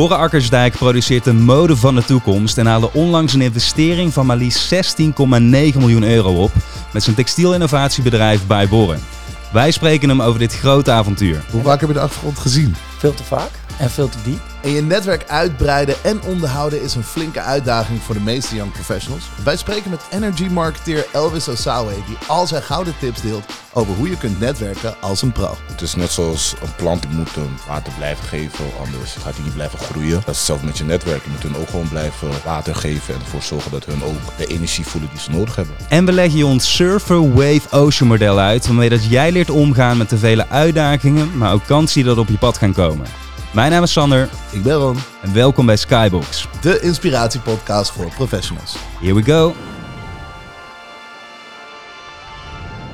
Boren Akkersdijk produceert de mode van de toekomst en haalde onlangs een investering van maar liefst 16,9 miljoen euro op met zijn textielinnovatiebedrijf bij Boren. Wij spreken hem over dit grote avontuur. Hoe vaak heb je de achtergrond gezien? Veel te vaak en veel te diep. En je netwerk uitbreiden en onderhouden is een flinke uitdaging voor de meeste young professionals. Wij spreken met energy marketeer Elvis Osawe, die al zijn gouden tips deelt over hoe je kunt netwerken als een pro. Het is net zoals een plant, je moet hem water blijven geven, anders gaat hij niet blijven groeien. Dat is hetzelfde met je netwerk. Je moet hun ook gewoon blijven water geven en ervoor zorgen dat hun ook de energie voelen die ze nodig hebben. En we leggen je ons Surfer Wave Ocean model uit, waarmee dat jij leert omgaan met de vele uitdagingen, maar ook kansen die dat op je pad gaan komen. Mijn naam is Sander Ik ben Ron, en welkom bij Skybox. de inspiratiepodcast voor professionals. Here we go.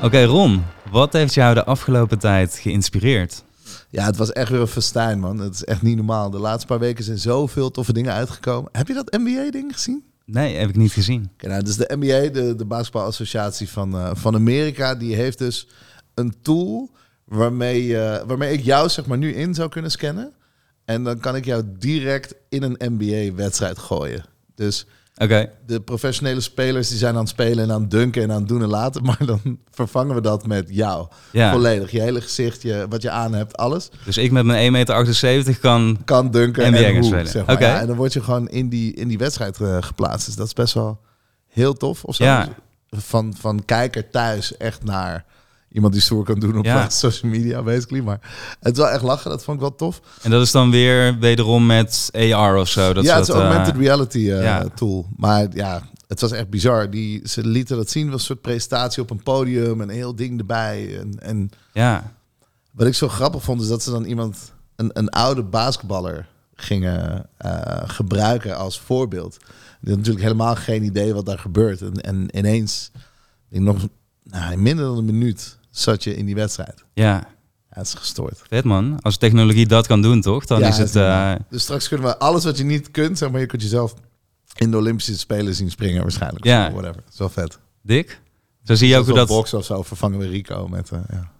Oké Ron, wat heeft jou de afgelopen tijd geïnspireerd? Ja, het was echt weer een festijn, man. Het is echt niet normaal. De laatste paar weken zijn zoveel toffe dingen uitgekomen. Heb je dat NBA-ding gezien? Nee, heb ik niet gezien. Oké, nou, dus de NBA, de, de basketbalassociatie van, eh, van Amerika, die heeft dus een tool waarmee, eh, waarmee ik jou zeg maar nu in zou kunnen scannen. En dan kan ik jou direct in een NBA-wedstrijd gooien. Dus de professionele spelers die zijn aan het spelen en aan het dunken en aan het doen en laten. Maar dan vervangen we dat met jou. ja. Volledig. Je hele gezicht, je, wat je aan hebt, alles. Dus ik met mijn 1,78 meter kan... Kan dunken NBA en hoe, spelen. zeg maar. Oké. Ja, en dan word je gewoon in die, in die wedstrijd eh, geplaatst. Dus dat is best wel heel tof. Of zo. Ja. Van, van kijker thuis echt naar iemand die stoer kan doen op Ja. social media, basically. Maar het is wel echt lachen. Dat vond ik wel tof. En dat is dan weer wederom met AR of zo. Dat ja, het is een eh, augmented reality eh, ja. tool. Maar ja, het was echt bizar. Die, ze lieten dat zien. Was een soort presentatie op een podium en een heel ding erbij. En, en Ja, Wat ik zo grappig vond, is dat ze dan iemand, een, een oude basketballer, gingen eh, gebruiken als voorbeeld. Die had natuurlijk helemaal geen idee wat daar gebeurt. En, en ineens, ik nog nou, in minder dan een minuut, zat je in die wedstrijd. ja. Ja, het is gestoord. Vet man. Als technologie dat kan doen, toch? Dan Ja, is het normaal. Dus straks kunnen we alles wat je niet kunt, zeg maar, je kunt jezelf in de Olympische Spelen zien springen waarschijnlijk. of Ja. zo, whatever. Dat is wel vet. dik. Zo zie je ook hoe dat... boksen of zo vervangen we Rico met... eh, ja.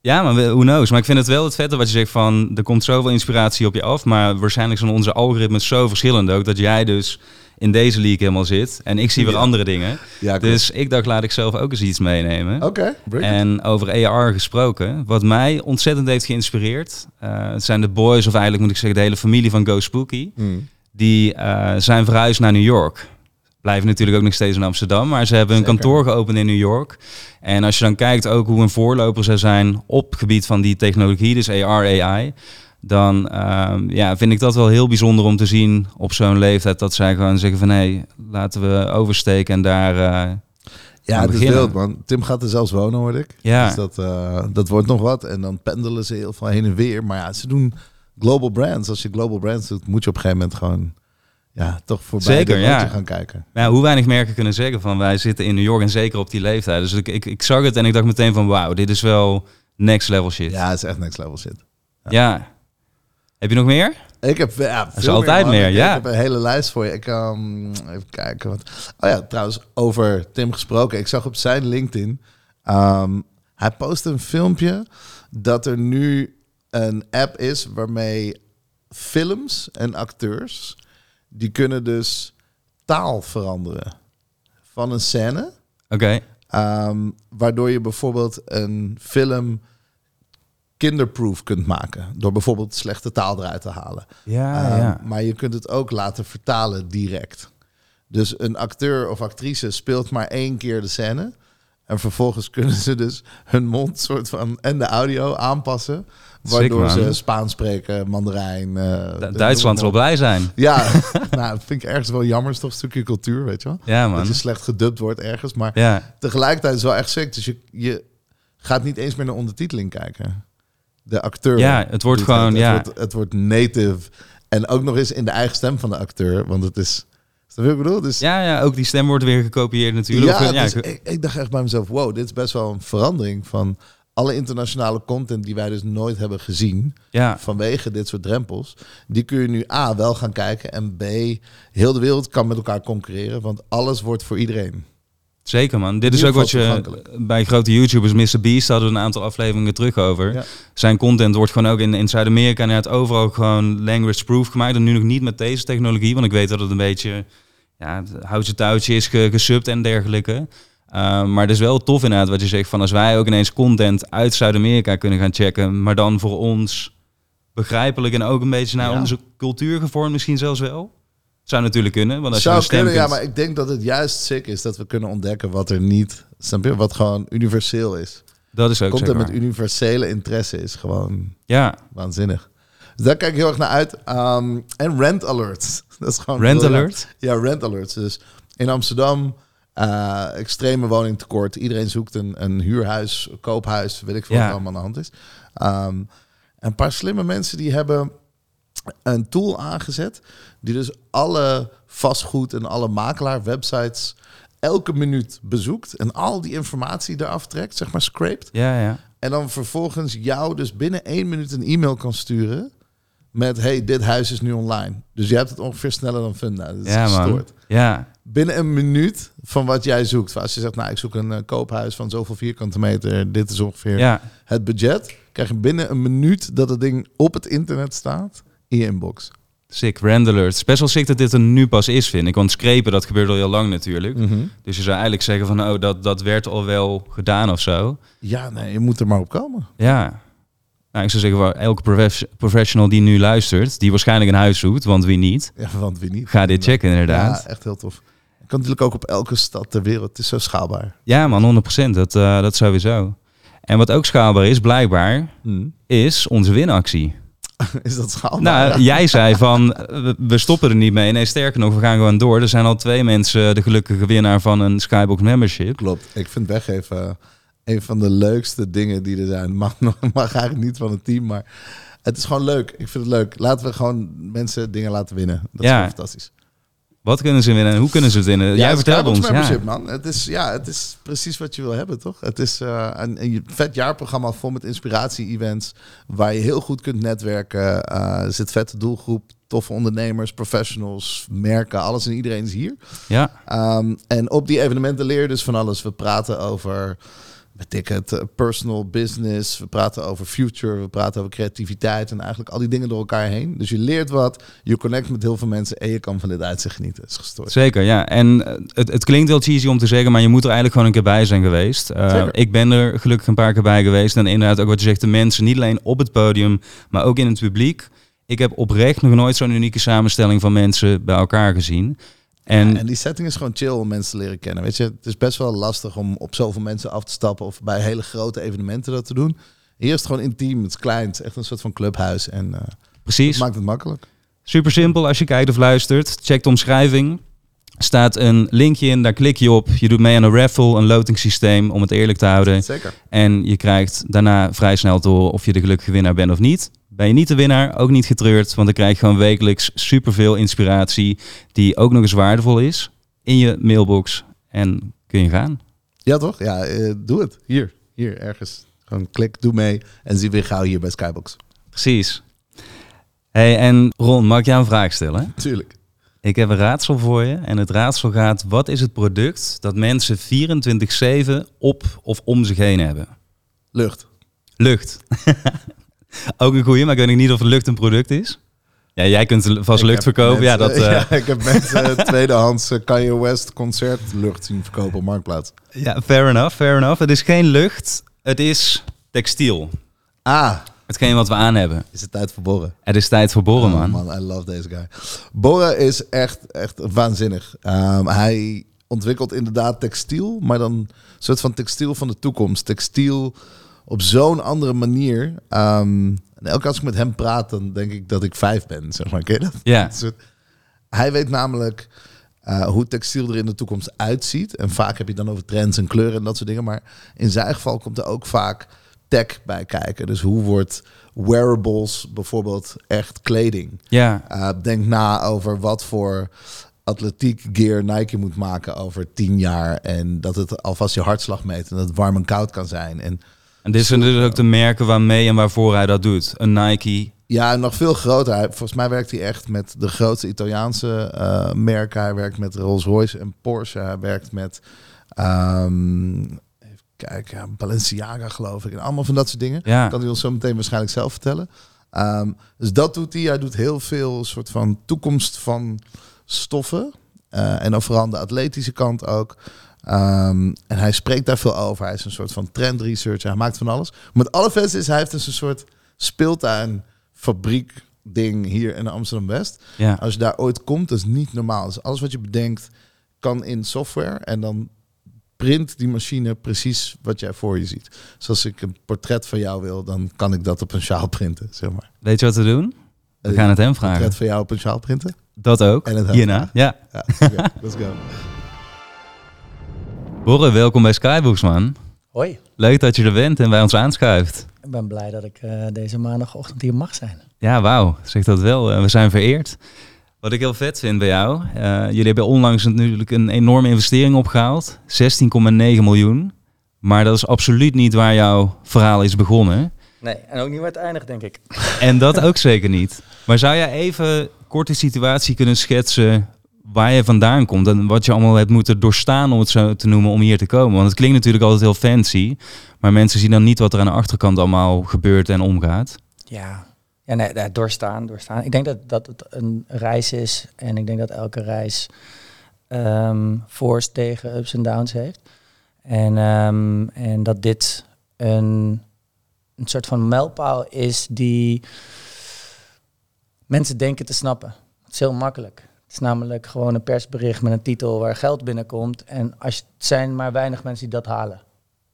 Ja, maar who knows. Maar ik vind het wel het vette wat je zegt van... Er komt zoveel inspiratie op je af. Maar waarschijnlijk zijn onze algoritmes zo verschillend ook... dat jij dus in deze league helemaal zit. En ik zie weer Ja. andere dingen. Ja, Dus ik dacht, laat ik zelf ook eens iets meenemen. Oké. En over AR gesproken, wat mij ontzettend heeft geïnspireerd, eh, het zijn de boys, of eigenlijk moet ik zeggen de hele familie van Go Spooky, Hmm. die eh, zijn verhuisd naar New York. Blijven natuurlijk ook nog steeds in Amsterdam, maar ze hebben een Zeker. kantoor geopend in New York. En als je dan kijkt ook hoe een voorloper zij zijn op het gebied van die technologie, dus AR, AI, dan ehm, ja, vind ik dat wel heel bijzonder om te zien op zo'n leeftijd dat zij gewoon zeggen van hé, laten we oversteken en daar... eh, Ja, het is wild, man. Tim gaat er zelfs wonen, hoorde ik. Ja. Dus dat, eh, dat wordt nog wat. En dan pendelen ze heel veel heen en weer. Maar ja, ze doen global brands. Als je global brands doet, moet je op een gegeven moment gewoon... Ja, toch voorbij Zeker, ja. gaan kijken. Ja, hoe weinig merken kunnen zeggen van wij zitten in New York en zeker op die leeftijd. Dus ik, ik, ik zag het en ik dacht meteen van wauw, dit is wel next level shit. Ja. Ja, het is echt next level shit. Ja. Heb je nog meer? Ik heb ja, veel altijd man. meer, ja. Ik heb een hele lijst voor je. Ik um, even kijken. Wat. Oh ja, trouwens, over Tim gesproken. Ik zag op zijn LinkedIn. ehm, hij postte een filmpje dat er nu een app is waarmee films en acteurs die kunnen dus taal veranderen van een scène. Oké, Ehm, waardoor je bijvoorbeeld een film kinderproof kunt maken. Door bijvoorbeeld slechte taal eruit te halen. ja, Ehm, ja. Maar je kunt het ook laten vertalen direct. Dus een acteur of actrice speelt maar één keer de scène. En vervolgens kunnen ze dus hun mond soort van en de audio aanpassen. Waardoor Sick, ze Spaans spreken, Mandarijn. de- Duitsland zal blij zijn. Ja, nou, dat vind ik ergens wel jammer. Het is toch een stukje cultuur, weet je wel. Ja Dat man. je slecht gedubt wordt ergens. Maar Ja, tegelijkertijd is het wel echt sick. Dus je, je gaat niet eens meer naar ondertiteling kijken. De acteur. Ja, het wordt gewoon, Het, ja. het, wordt, het wordt native. En ook nog eens in de eigen stem van de acteur. Want het is... Je wat ik bedoel? Dus, ja, ja, ook die stem wordt weer gekopieerd natuurlijk. ja, dus ik- ik, ik dacht echt bij mezelf... Wow, dit is best wel een verandering van alle internationale content die wij dus nooit hebben gezien. ja. Vanwege dit soort drempels. Die kun je nu A, wel gaan kijken. En B, heel de wereld kan met elkaar concurreren. Want alles wordt voor iedereen. Zeker man. Dit is ook wat je bij grote YouTubers, Mr. Beast, hadden we een aantal afleveringen terug over. Ja. Zijn content wordt gewoon ook in, in Zuid-Amerika en het overal gewoon language proof gemaakt. En nu nog niet met deze technologie, want ik weet dat het een beetje ja, houtje touwtje is ge, gesubt en dergelijke. Uh, maar het is wel tof inderdaad wat je zegt van als wij ook ineens content uit Zuid-Amerika kunnen gaan checken, maar dan voor ons begrijpelijk en ook een beetje naar Ja. onze cultuur gevormd misschien zelfs wel. Zou natuurlijk kunnen, want als Zou je een stem kunnen, ja, maar ik denk dat het juist sick is dat we kunnen ontdekken wat er niet, snap je, wat gewoon universeel is. dat is ook Komt er met universele interesse is gewoon Ja, waanzinnig. Dus daar kijk ik heel erg naar uit. Um, en rent alerts. Dat is gewoon Rent briljant. alert. Ja, rent alerts. Dus in Amsterdam, eh, extreme woningtekort. Iedereen zoekt een, een huurhuis, koophuis, weet ik veel Ja. wat er allemaal aan de hand is. Um, een paar slimme mensen die hebben een tool aangezet die dus alle vastgoed en alle makelaar websites elke minuut bezoekt en al die informatie eraf trekt, zeg maar scraped. Ja, ja. En dan vervolgens jou dus binnen één minuut een e-mail kan sturen met hey, dit huis is nu online. Dus je hebt het ongeveer sneller dan Funda. Dat is Ja, man. gestoord. Ja, Binnen een minuut van wat jij zoekt. Als je zegt, nou, ik zoek een eh, koophuis van zoveel vierkante meter. Dit is ongeveer ja. het budget. Krijg je binnen een minuut dat het ding op het internet staat in je inbox. Sick, Rand Alert. Het is best wel sick dat dit er nu pas is, vind ik. Want scrapen, dat gebeurt al heel lang natuurlijk. Dus je zou eigenlijk zeggen van, oh, dat, dat werd al wel gedaan of zo. Ja, nee, je moet er maar op komen. Ja. Nou, ik zou zeggen, elke profes- professional die nu luistert, die waarschijnlijk een huis zoekt, want wie niet, Ja, want wie niet. ga dit checken inderdaad. Ja, echt heel tof. Je kan natuurlijk ook op elke stad ter wereld. Het is zo schaalbaar. Ja, man, 100%. Dat, eh, dat sowieso. En wat ook schaalbaar is, blijkbaar, is onze winactie. Is dat schaalbaar? Nou, jij zei van, eh, we- stoppen er niet mee. Nee, sterker nog, we gaan gewoon door. Er zijn al twee mensen de gelukkige winnaar van een Skybox membership. Klopt. Ik vind weggeven een van de leukste dingen die er zijn. Mag, mag eigenlijk niet van het team, maar het is gewoon leuk. Ik vind het leuk. Laten we gewoon mensen dingen laten winnen. Dat is Ja. fantastisch. Wat kunnen ze winnen en hoe kunnen ze het winnen? Jij Skybox ons. Ja. man. Het is, ja, het is precies wat je wil hebben, toch? Het is eh, een, een vet jaarprogramma vol met inspiratie-events... waar je heel goed kunt netwerken. Eh, er zit vette doelgroep, toffe ondernemers, professionals, merken. Alles en iedereen is hier. Ja, Um, en op die evenementen leer je dus van alles. We praten over, weet ik het, eh, personal business. We praten over future. We praten over creativiteit. En eigenlijk al die dingen door elkaar heen. Dus je leert wat. Je connect met heel veel mensen. En je kan van dit uitzicht genieten. Is gestoord. zeker. Ja. En eh, het, het klinkt wel cheesy om te zeggen, maar je moet er eigenlijk gewoon een keer bij zijn geweest. Eh, ik ben er gelukkig een paar keer bij geweest. En inderdaad ook wat je zegt, de mensen, niet alleen op het podium, maar ook in het publiek. Ik heb oprecht nog nooit zo'n unieke samenstelling van mensen bij elkaar gezien. En, En die setting is gewoon chill om mensen te leren kennen. Weet je, het is best wel lastig om op zoveel mensen af te stappen. Of bij hele grote evenementen dat te doen. Hier is het gewoon intiem. Het is klein. Het is echt een soort van clubhuis. En eh precies. dat maakt het makkelijk. Super simpel als je kijkt of luistert. Check de omschrijving. Staat een linkje in, daar klik je op. Je doet mee aan een raffle, een lotingssysteem om het eerlijk te houden. Zeker. En je krijgt daarna vrij snel horen of je de gelukkige winnaar bent of niet. Ben je niet de winnaar, ook niet getreurd, want dan krijg je gewoon wekelijks superveel inspiratie die ook nog eens waardevol is in je mailbox. En kun je gaan. Ja, toch? Ja, eh, doe het. Hier, hier, ergens. Gewoon klik, doe mee en zie weer gauw hier bij Skybox. Precies. Hey, en Ron, mag ik jou een vraag stellen? Tuurlijk. Ik heb een raadsel voor je. En het raadsel gaat: wat is het product dat mensen 24-7 op of om zich heen hebben? Lucht. Lucht. Ook een goeie, maar ik weet niet of lucht een product is. Ja, jij kunt vast Ik lucht verkopen. Ja, dat, eh, ja, ik heb mensen tweedehands eh, Kanye West concert lucht zien verkopen op Marktplaats. ja, fair enough, fair enough. Het is geen lucht, het is textiel. Ah, Hetgeen wat we aan hebben. is het tijd voor borren. Het is tijd voor borren, Oh, man. I love deze guy. Borren is echt, echt waanzinnig. Ehm, hij ontwikkelt inderdaad textiel, maar dan een soort van textiel van de toekomst. Textiel op zo'n andere manier. Ehm, en elke keer als ik met hem praat, dan denk ik dat ik vijf ben, zeg maar. Ken je dat? Ja. Hij weet namelijk eh, hoe textiel er in de toekomst uitziet. En vaak heb je dan over trends en kleuren en dat soort dingen. Maar in zijn geval komt er ook vaak tech bij kijken. Dus hoe wordt wearables bijvoorbeeld echt kleding? Ja, Uh, denk na over wat voor atletiek gear Nike moet maken over tien jaar. En dat het alvast je hartslag meet en dat het warm en koud kan zijn. En en dit zijn dus ook de merken waarmee en waarvoor hij dat doet. Een Nike. ja, nog veel groter. Hij, volgens mij werkt hij echt met de grootste Italiaanse eh, merken. Hij werkt met Rolls-Royce en Porsche. Hij werkt met Ehm, ja, Balenciaga geloof ik. En allemaal van dat soort dingen. Ja, Kan hij ons zo meteen waarschijnlijk zelf vertellen. Ehm, dus dat doet hij. Hij doet heel veel soort van toekomst van stoffen. Eh, en dan vooral aan de atletische kant ook. Ehm, en hij spreekt daar veel over. Hij is een soort van trend researcher. Hij maakt van alles. Maar het allervetste is, hij heeft dus een soort speeltuin fabriek ding hier in Amsterdam West. ja. Als je daar ooit komt, dat is niet normaal. Dus alles wat je bedenkt kan in software en dan print die machine precies wat jij voor je ziet. Dus als ik een portret van jou wil, dan kan ik dat op een sjaal printen, zeg maar. Weet je wat we doen? We Eh, gaan het hem Een vragen. portret van jou op een sjaal printen? Dat ook. En het Hierna. vragen. Ja. Let's go. Borre, welkom bij Skybox, man. Hoi, Leuk dat je er bent en bij ons aanschuift. ik ben blij dat ik eh, deze maandagochtend hier mag zijn. Ja, wauw. Zeg dat wel. Eh, we zijn vereerd. Wat ik heel vet vind bij jou. eh, jullie hebben onlangs natuurlijk een enorme investering opgehaald. 16,9 miljoen. Maar dat is absoluut niet waar jouw verhaal is begonnen. Nee, en ook niet waar het eindigt, denk ik. En dat ook zeker niet. Maar zou jij even kort de situatie kunnen schetsen waar je vandaan komt en wat je allemaal hebt moeten doorstaan om het zo te noemen om hier te komen? Want het klinkt natuurlijk altijd heel fancy, maar mensen zien dan niet wat er aan de achterkant allemaal gebeurt en omgaat. Ja, ja nee, doorstaan, doorstaan. Ik denk dat, dat het een reis is en ik denk dat elke reis ehm voor's tegen ups en downs heeft. En, ehm, en dat dit een, een soort van mijlpaal is die mensen denken te snappen. Het is heel makkelijk. Het is namelijk gewoon een persbericht met een titel waar geld binnenkomt. En als het zijn maar weinig mensen die dat halen.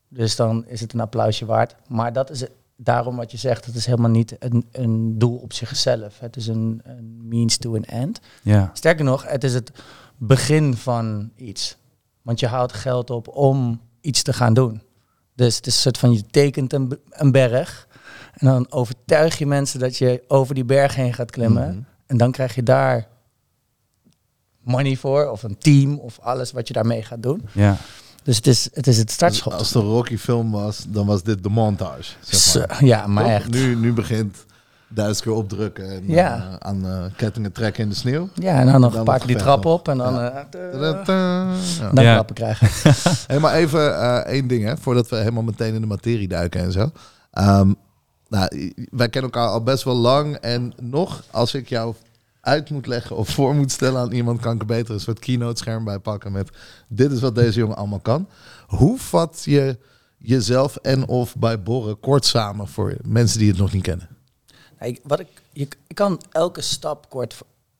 Dus dan is het een applausje waard. Maar dat is het- daarom wat je zegt, het is helemaal niet een, een doel op zichzelf. Het is een, een means to an end. Ja, Sterker nog, het is het begin van iets. Want je haalt geld op om iets te gaan doen. Dus het is een soort van, je tekent een, een berg. En dan overtuig je mensen dat je over die berg heen gaat klimmen. Mhm. En dan krijg je daar money voor, of een team, of alles wat je daarmee gaat doen. ja. Dus het is het, is het Dus startschot. als een Rocky film was, dan was dit de montage. Zeg Zo, maar. ja, maar Toch? echt. Nu, nu begint duizend keer opdrukken en Ja. eh, aan eh, kettingen trekken in de sneeuw. Ja, en dan nog een paar die trap op en dan, Ja. eh, dan klappen krijgen. Hey, maar even eh, één ding, hè, voordat we helemaal meteen in de materie duiken en zo. Ehm, nou, wij kennen elkaar al best wel lang. En nog, als ik jou uit moet leggen of voor moet stellen aan iemand, kan ik er beter een soort keynote scherm bij pakken met dit is wat deze jongen allemaal kan. Hoe vat je jezelf en of bij Borren kort samen voor mensen die het nog niet kennen? Nou, ik, wat ik, je, ik kan elke stap kort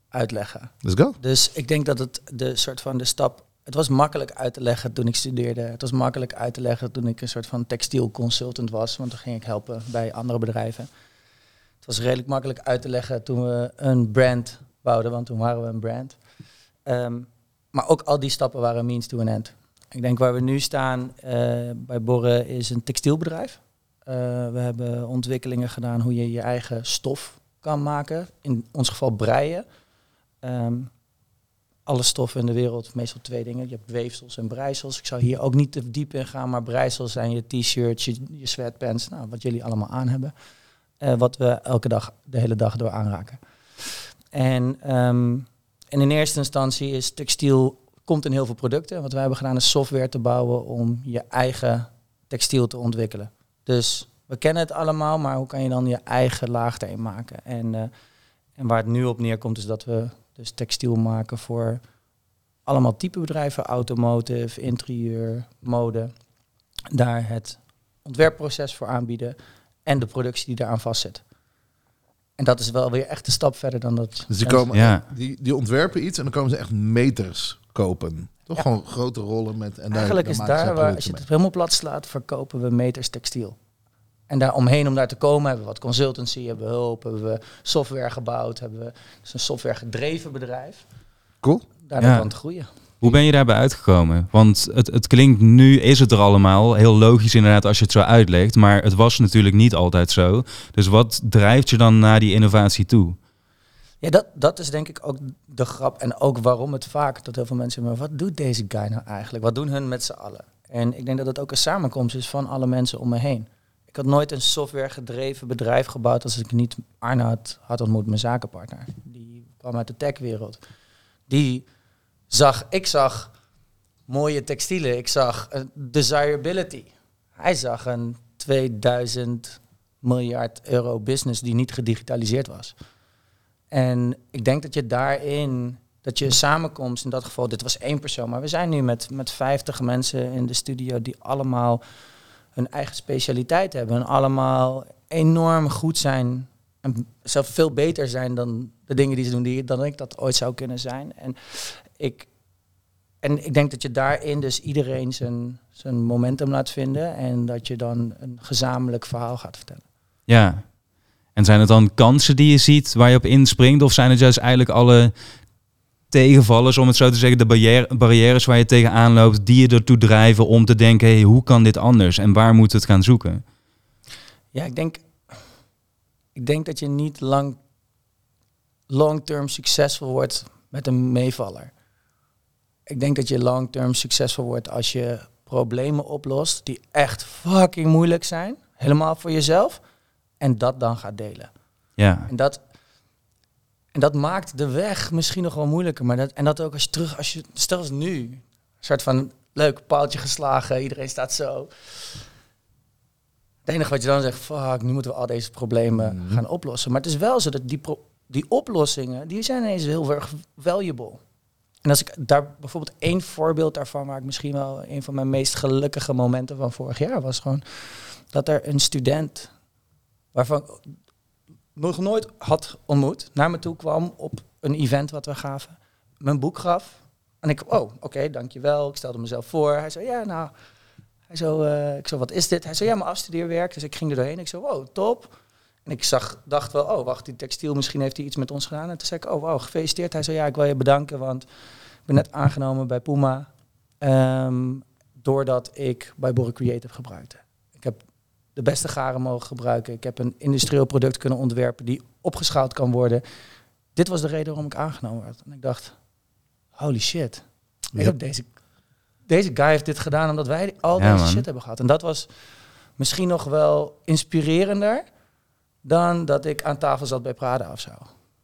uitleggen. Let's go. Dus ik denk dat het de soort van de stap. Het was makkelijk uit te leggen toen ik studeerde. Het was makkelijk uit te leggen toen ik een soort van textiel consultant was. Want toen ging ik helpen bij andere bedrijven. Was redelijk makkelijk uit te leggen toen we een brand bouwden, want toen waren we een brand. Ehm, maar ook al die stappen waren means to an end. Ik denk waar we nu staan eh, bij Borren is een textielbedrijf. Eh, we hebben ontwikkelingen gedaan hoe je je eigen stof kan maken. In ons geval breien. Ehm, alle stoffen in de wereld, meestal twee dingen. Je hebt weefsels en breisels. Ik zou hier ook niet te diep in gaan, maar breisels zijn je t-shirts, je, je sweatpants, nou, wat jullie allemaal aan hebben. Eh, wat we elke dag, de hele dag door aanraken. En, ehm, en in eerste instantie is textiel, komt in heel veel producten. Wat wij hebben gedaan is software te bouwen om je eigen textiel te ontwikkelen. Dus we kennen het allemaal, maar hoe kan je dan je eigen laag erin maken? En, eh, en waar het nu op neerkomt is dat we dus textiel maken voor allemaal type bedrijven, automotive, interieur, mode. Daar het ontwerpproces voor aanbieden en de productie die daaraan vastzit. En dat is wel weer echt een stap verder dan dat. Dus die, komen, Ja. die, die ontwerpen iets en dan komen ze echt meters kopen. Toch Ja. gewoon grote rollen met... En daar, Eigenlijk daar is daar waar, als je het helemaal plat slaat, verkopen we meters textiel. En daar omheen om daar te komen hebben we wat consultancy, hebben we hulp, hebben we software gebouwd, hebben we dus een software gedreven bedrijf. Cool. Daardoor Ja. kan het groeien. Hoe ben je daarbij uitgekomen? Want het, het klinkt nu, is het er allemaal. Heel logisch inderdaad als je het zo uitlegt. Maar het was natuurlijk niet altijd zo. Dus wat drijft je dan naar die innovatie toe? Ja, dat, dat is denk ik ook de grap. En ook waarom het vaak dat heel veel mensen maar wat doet deze guy nou eigenlijk? Wat doen hun met z'n allen? En ik denk dat het ook een samenkomst is van alle mensen om me heen. Ik had nooit een software gedreven bedrijf gebouwd als ik niet Arne had, had ontmoet, mijn zakenpartner. Die kwam uit de techwereld. Die zag, ik zag mooie textielen. Ik zag desirability. Hij zag een 2000 miljard euro business die niet gedigitaliseerd was. En ik denk dat je daarin, dat je samenkomst, in dat geval, dit was één persoon, maar we zijn nu met, met 50 mensen in de studio die allemaal hun eigen specialiteit hebben en allemaal enorm goed zijn en zelf veel beter zijn dan de dingen die ze doen, die, dan ik dat ooit zou kunnen zijn. En ik, en ik denk dat je daarin dus iedereen zijn, zijn momentum laat vinden en dat je dan een gezamenlijk verhaal gaat vertellen. Ja. En zijn het dan kansen die je ziet waar je op inspringt? Of zijn het juist eigenlijk alle tegenvallers, om het zo te zeggen, de barrière, barrières waar je tegenaan loopt, die je ertoe drijven om te denken, hey, hoe kan dit anders en waar moet het gaan zoeken? Ja, ik denk, ik denk dat je niet lang long-term succesvol wordt met een meevaller. Ik denk dat je long-term succesvol wordt als je problemen oplost die echt fucking moeilijk zijn, helemaal voor jezelf, en dat dan gaat delen. Ja. En dat, en dat maakt de weg misschien nog wel moeilijker. Maar dat, en dat ook als je terug, als je, stel als nu, een soort van leuk paaltje geslagen, iedereen staat zo. Het enige wat je dan zegt, fuck, nu moeten we al deze problemen Mhm. gaan oplossen. Maar het is wel zo dat die, pro- die oplossingen, die zijn ineens heel erg valuable. En als ik daar bijvoorbeeld één voorbeeld daarvan, waar ik misschien wel een van mijn meest gelukkige momenten van vorig jaar was, gewoon dat er een student waarvan ik nog nooit had ontmoet, naar me toe kwam op een event wat we gaven, mijn boek gaf. En ik, oh, oké, dankjewel. Ik stelde mezelf voor. Hij zei, ja, nou, hij zo, eh, ik zo, wat is dit? Hij zei, ja, mijn afstudeerwerk. Dus ik ging er doorheen. Ik zo, wow, top. En ik zag, dacht wel, oh, wacht, die textiel, misschien heeft hij iets met ons gedaan. En toen zei ik, oh, wow, gefeliciteerd. Hij zei, ja, ik wil je bedanken, want ik ben net aangenomen bij Puma. ehm, doordat ik bij Borre Creative gebruikte. Ik heb de beste garen mogen gebruiken. Ik heb een industrieel product kunnen ontwerpen die opgeschaald kan worden. Dit was de reden waarom ik aangenomen werd. En ik dacht, holy shit. Ik Ja. heb deze, deze guy heeft dit gedaan omdat wij al Ja, deze man. shit hebben gehad. En dat was misschien nog wel inspirerender dan dat ik aan tafel zat bij Prada of zo.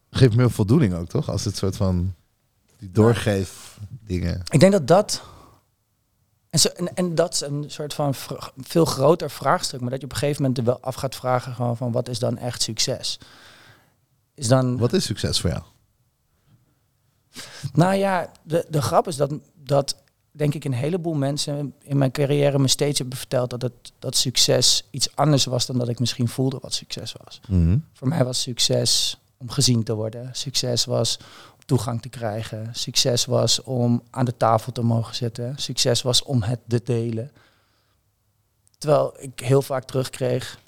Geeft meer voldoening ook, toch? Als het soort van die doorgeef dingen. Ik denk dat dat. En, zo, en, en dat is een soort van veel groter vraagstuk. Maar dat je op een gegeven moment er wel af gaat vragen: gewoon van wat is dan echt succes? Is dan. Wat is succes voor jou? Nou ja, de, de grap is dat, dat denk ik een heleboel mensen in mijn carrière me steeds hebben verteld dat, het, dat succes iets anders was dan dat ik misschien voelde wat succes was. Mhm. Voor mij was succes om gezien te worden. Succes was toegang te krijgen. Succes was om aan de tafel te mogen zitten. Succes was om het te delen. Terwijl ik heel vaak terugkreeg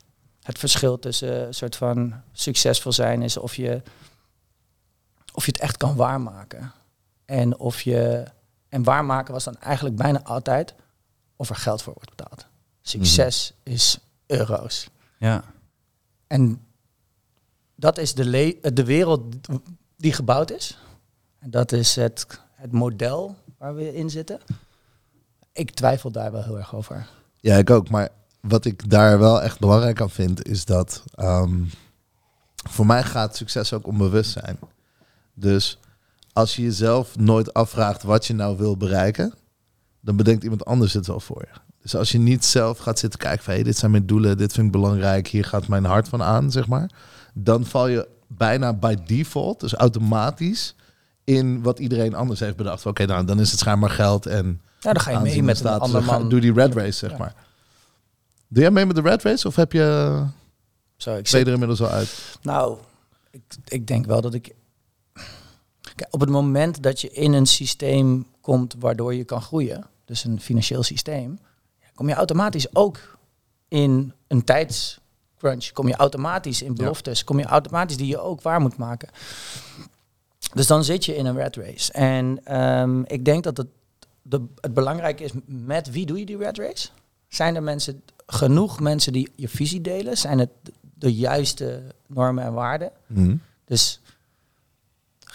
het verschil tussen een soort van succesvol zijn is of je, of je het echt kan waarmaken. En of je en waarmaken was dan eigenlijk bijna altijd of er geld voor wordt betaald. Succes is euro's. Ja. En dat is de, de wereld die gebouwd is. En dat is het, het model waar we in zitten. Ik twijfel daar wel heel erg over. Ja, ik ook. Maar wat ik daar wel echt belangrijk aan vind, is dat ehm, voor mij gaat succes ook om bewustzijn. Dus als je jezelf nooit afvraagt wat je nou wil bereiken, dan bedenkt iemand anders het wel voor je. Dus als je niet zelf gaat zitten kijken van hey, dit zijn mijn doelen, dit vind ik belangrijk, hier gaat mijn hart van aan, zeg maar. Dan val je bijna bij default, dus automatisch, in wat iedereen anders heeft bedacht. Oké, nou, dan is het schijnbaar geld en Ja, dan ga je mee met een status. ander ga- man. Doe die red race, zeg Ja. maar. Doe jij mee met de red race of heb je, Zo, ik ben je zit, er inmiddels al uit? nou, ik, ik denk wel dat ik... Op het moment dat je in een systeem komt waardoor je kan groeien, dus een financieel systeem, kom je automatisch ook in een tijdscrunch. Kom je automatisch in beloftes. Kom je automatisch die je ook waar moet maken. Dus dan zit je in een red race. En ehm, ik denk dat het, de, het belangrijk is, met wie doe je die red race? Zijn er mensen, genoeg mensen die je visie delen? Zijn het de juiste normen en waarden? Dus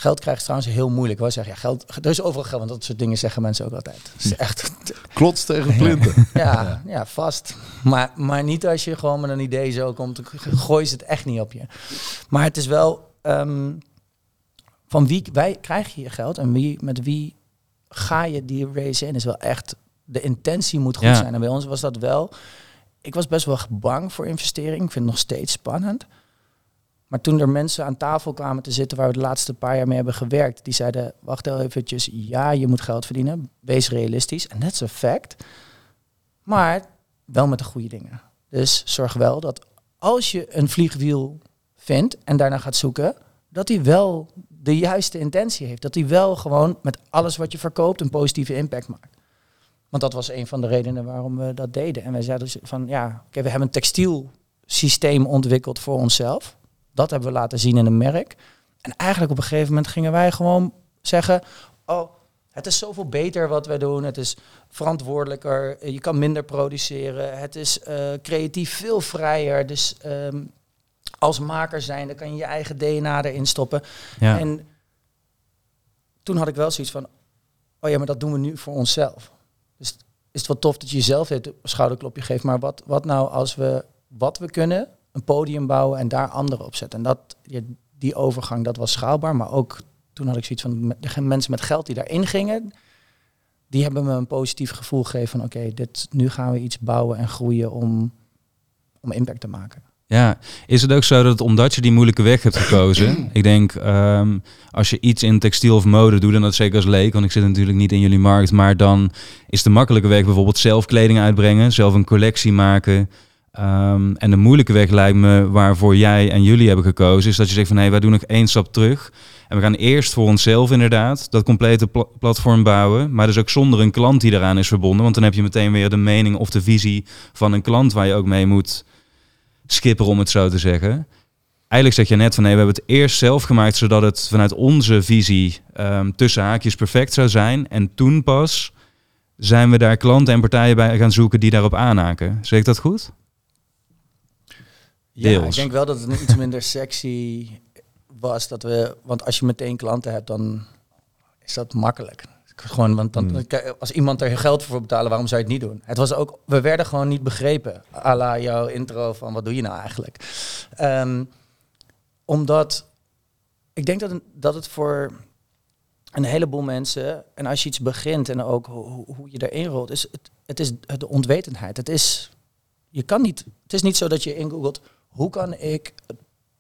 geld krijgt trouwens heel moeilijk. Wou zeggen, ja, geld, er is overal geld, want dat soort dingen zeggen mensen ook altijd. Het is echt, Klots tegen plinten. ja, ja, vast. Maar, maar niet als je gewoon met een idee zo komt, gooi ze het echt niet op je. Maar het is wel, ehm, van wie wij krijg je je geld en wie, met wie ga je die race in, is wel echt, de intentie moet goed Ja. zijn. En bij ons was dat wel, ik was best wel bang voor investering. Ik vind het nog steeds spannend. Maar toen er mensen aan tafel kwamen te zitten waar we de laatste paar jaar mee hebben gewerkt, die zeiden, wacht heel eventjes, ja, je moet geld verdienen, wees realistisch. En dat is een fact. Maar wel met de goede dingen. Dus zorg wel dat als je een vliegwiel vindt en daarna gaat zoeken, dat hij wel de juiste intentie heeft. Dat hij wel gewoon met alles wat je verkoopt een positieve impact maakt. Want dat was een van de redenen waarom we dat deden. En wij zeiden dus van ja, oké, we hebben een textielsysteem ontwikkeld voor onszelf. Dat hebben we laten zien in een merk. En eigenlijk op een gegeven moment gingen wij gewoon zeggen, oh, het is zoveel beter wat wij doen. Het is verantwoordelijker. Je kan minder produceren. Het is eh, creatief veel vrijer. Dus ehm, als maker zijn, dan kan je je eigen DNA erin stoppen. Ja. En toen had ik wel zoiets van, oh ja, maar dat doen we nu voor onszelf. Dus is het wel tof dat je jezelf dit een schouderklopje geeft. Maar wat, wat nou als we wat we kunnen, een podium bouwen en daar anderen op zetten. En dat, die overgang, dat was schaalbaar. Maar ook toen had ik zoiets van, de mensen met geld die daarin gingen, die hebben me een positief gevoel gegeven van, oké, dit nu gaan we iets bouwen en groeien om, om impact te maken. Ja, is het ook zo dat omdat je die moeilijke weg hebt gekozen, ik denk ehm, als je iets in textiel of mode doet, en dat zeker als leek, want ik zit natuurlijk niet in jullie markt, maar dan is de makkelijke weg bijvoorbeeld zelf kleding uitbrengen, zelf een collectie maken. Ehm, en de moeilijke weg lijkt me waarvoor jij en jullie hebben gekozen, is dat je zegt van hé, wij doen nog één stap terug. En we gaan eerst voor onszelf inderdaad dat complete pla- platform bouwen, maar dus ook zonder een klant die eraan is verbonden, want dan heb je meteen weer de mening of de visie van een klant waar je ook mee moet skipper om het zo te zeggen. Eigenlijk zeg je net van nee, we hebben het eerst zelf gemaakt zodat het vanuit onze visie ehm, tussen haakjes perfect zou zijn. En toen pas zijn we daar klanten en partijen bij gaan zoeken die daarop aanhaken. Zeg ik dat goed? Ja, ik denk wel dat het een iets minder sexy was. Dat we, want als je meteen klanten hebt, dan is dat makkelijk. Gewoon, want dan, Hmm. als iemand er geld voor betalen, waarom zou je het niet doen? Het was ook, we werden gewoon niet begrepen. à la jouw intro van wat doe je nou eigenlijk? Ehm, omdat ik denk dat, een- dat het voor een heleboel mensen, en als je iets begint en ook hoe, je erin rolt, is het, het is de onwetendheid. Het is, je kan niet, het is niet zo dat je ingoogelt, hoe kan ik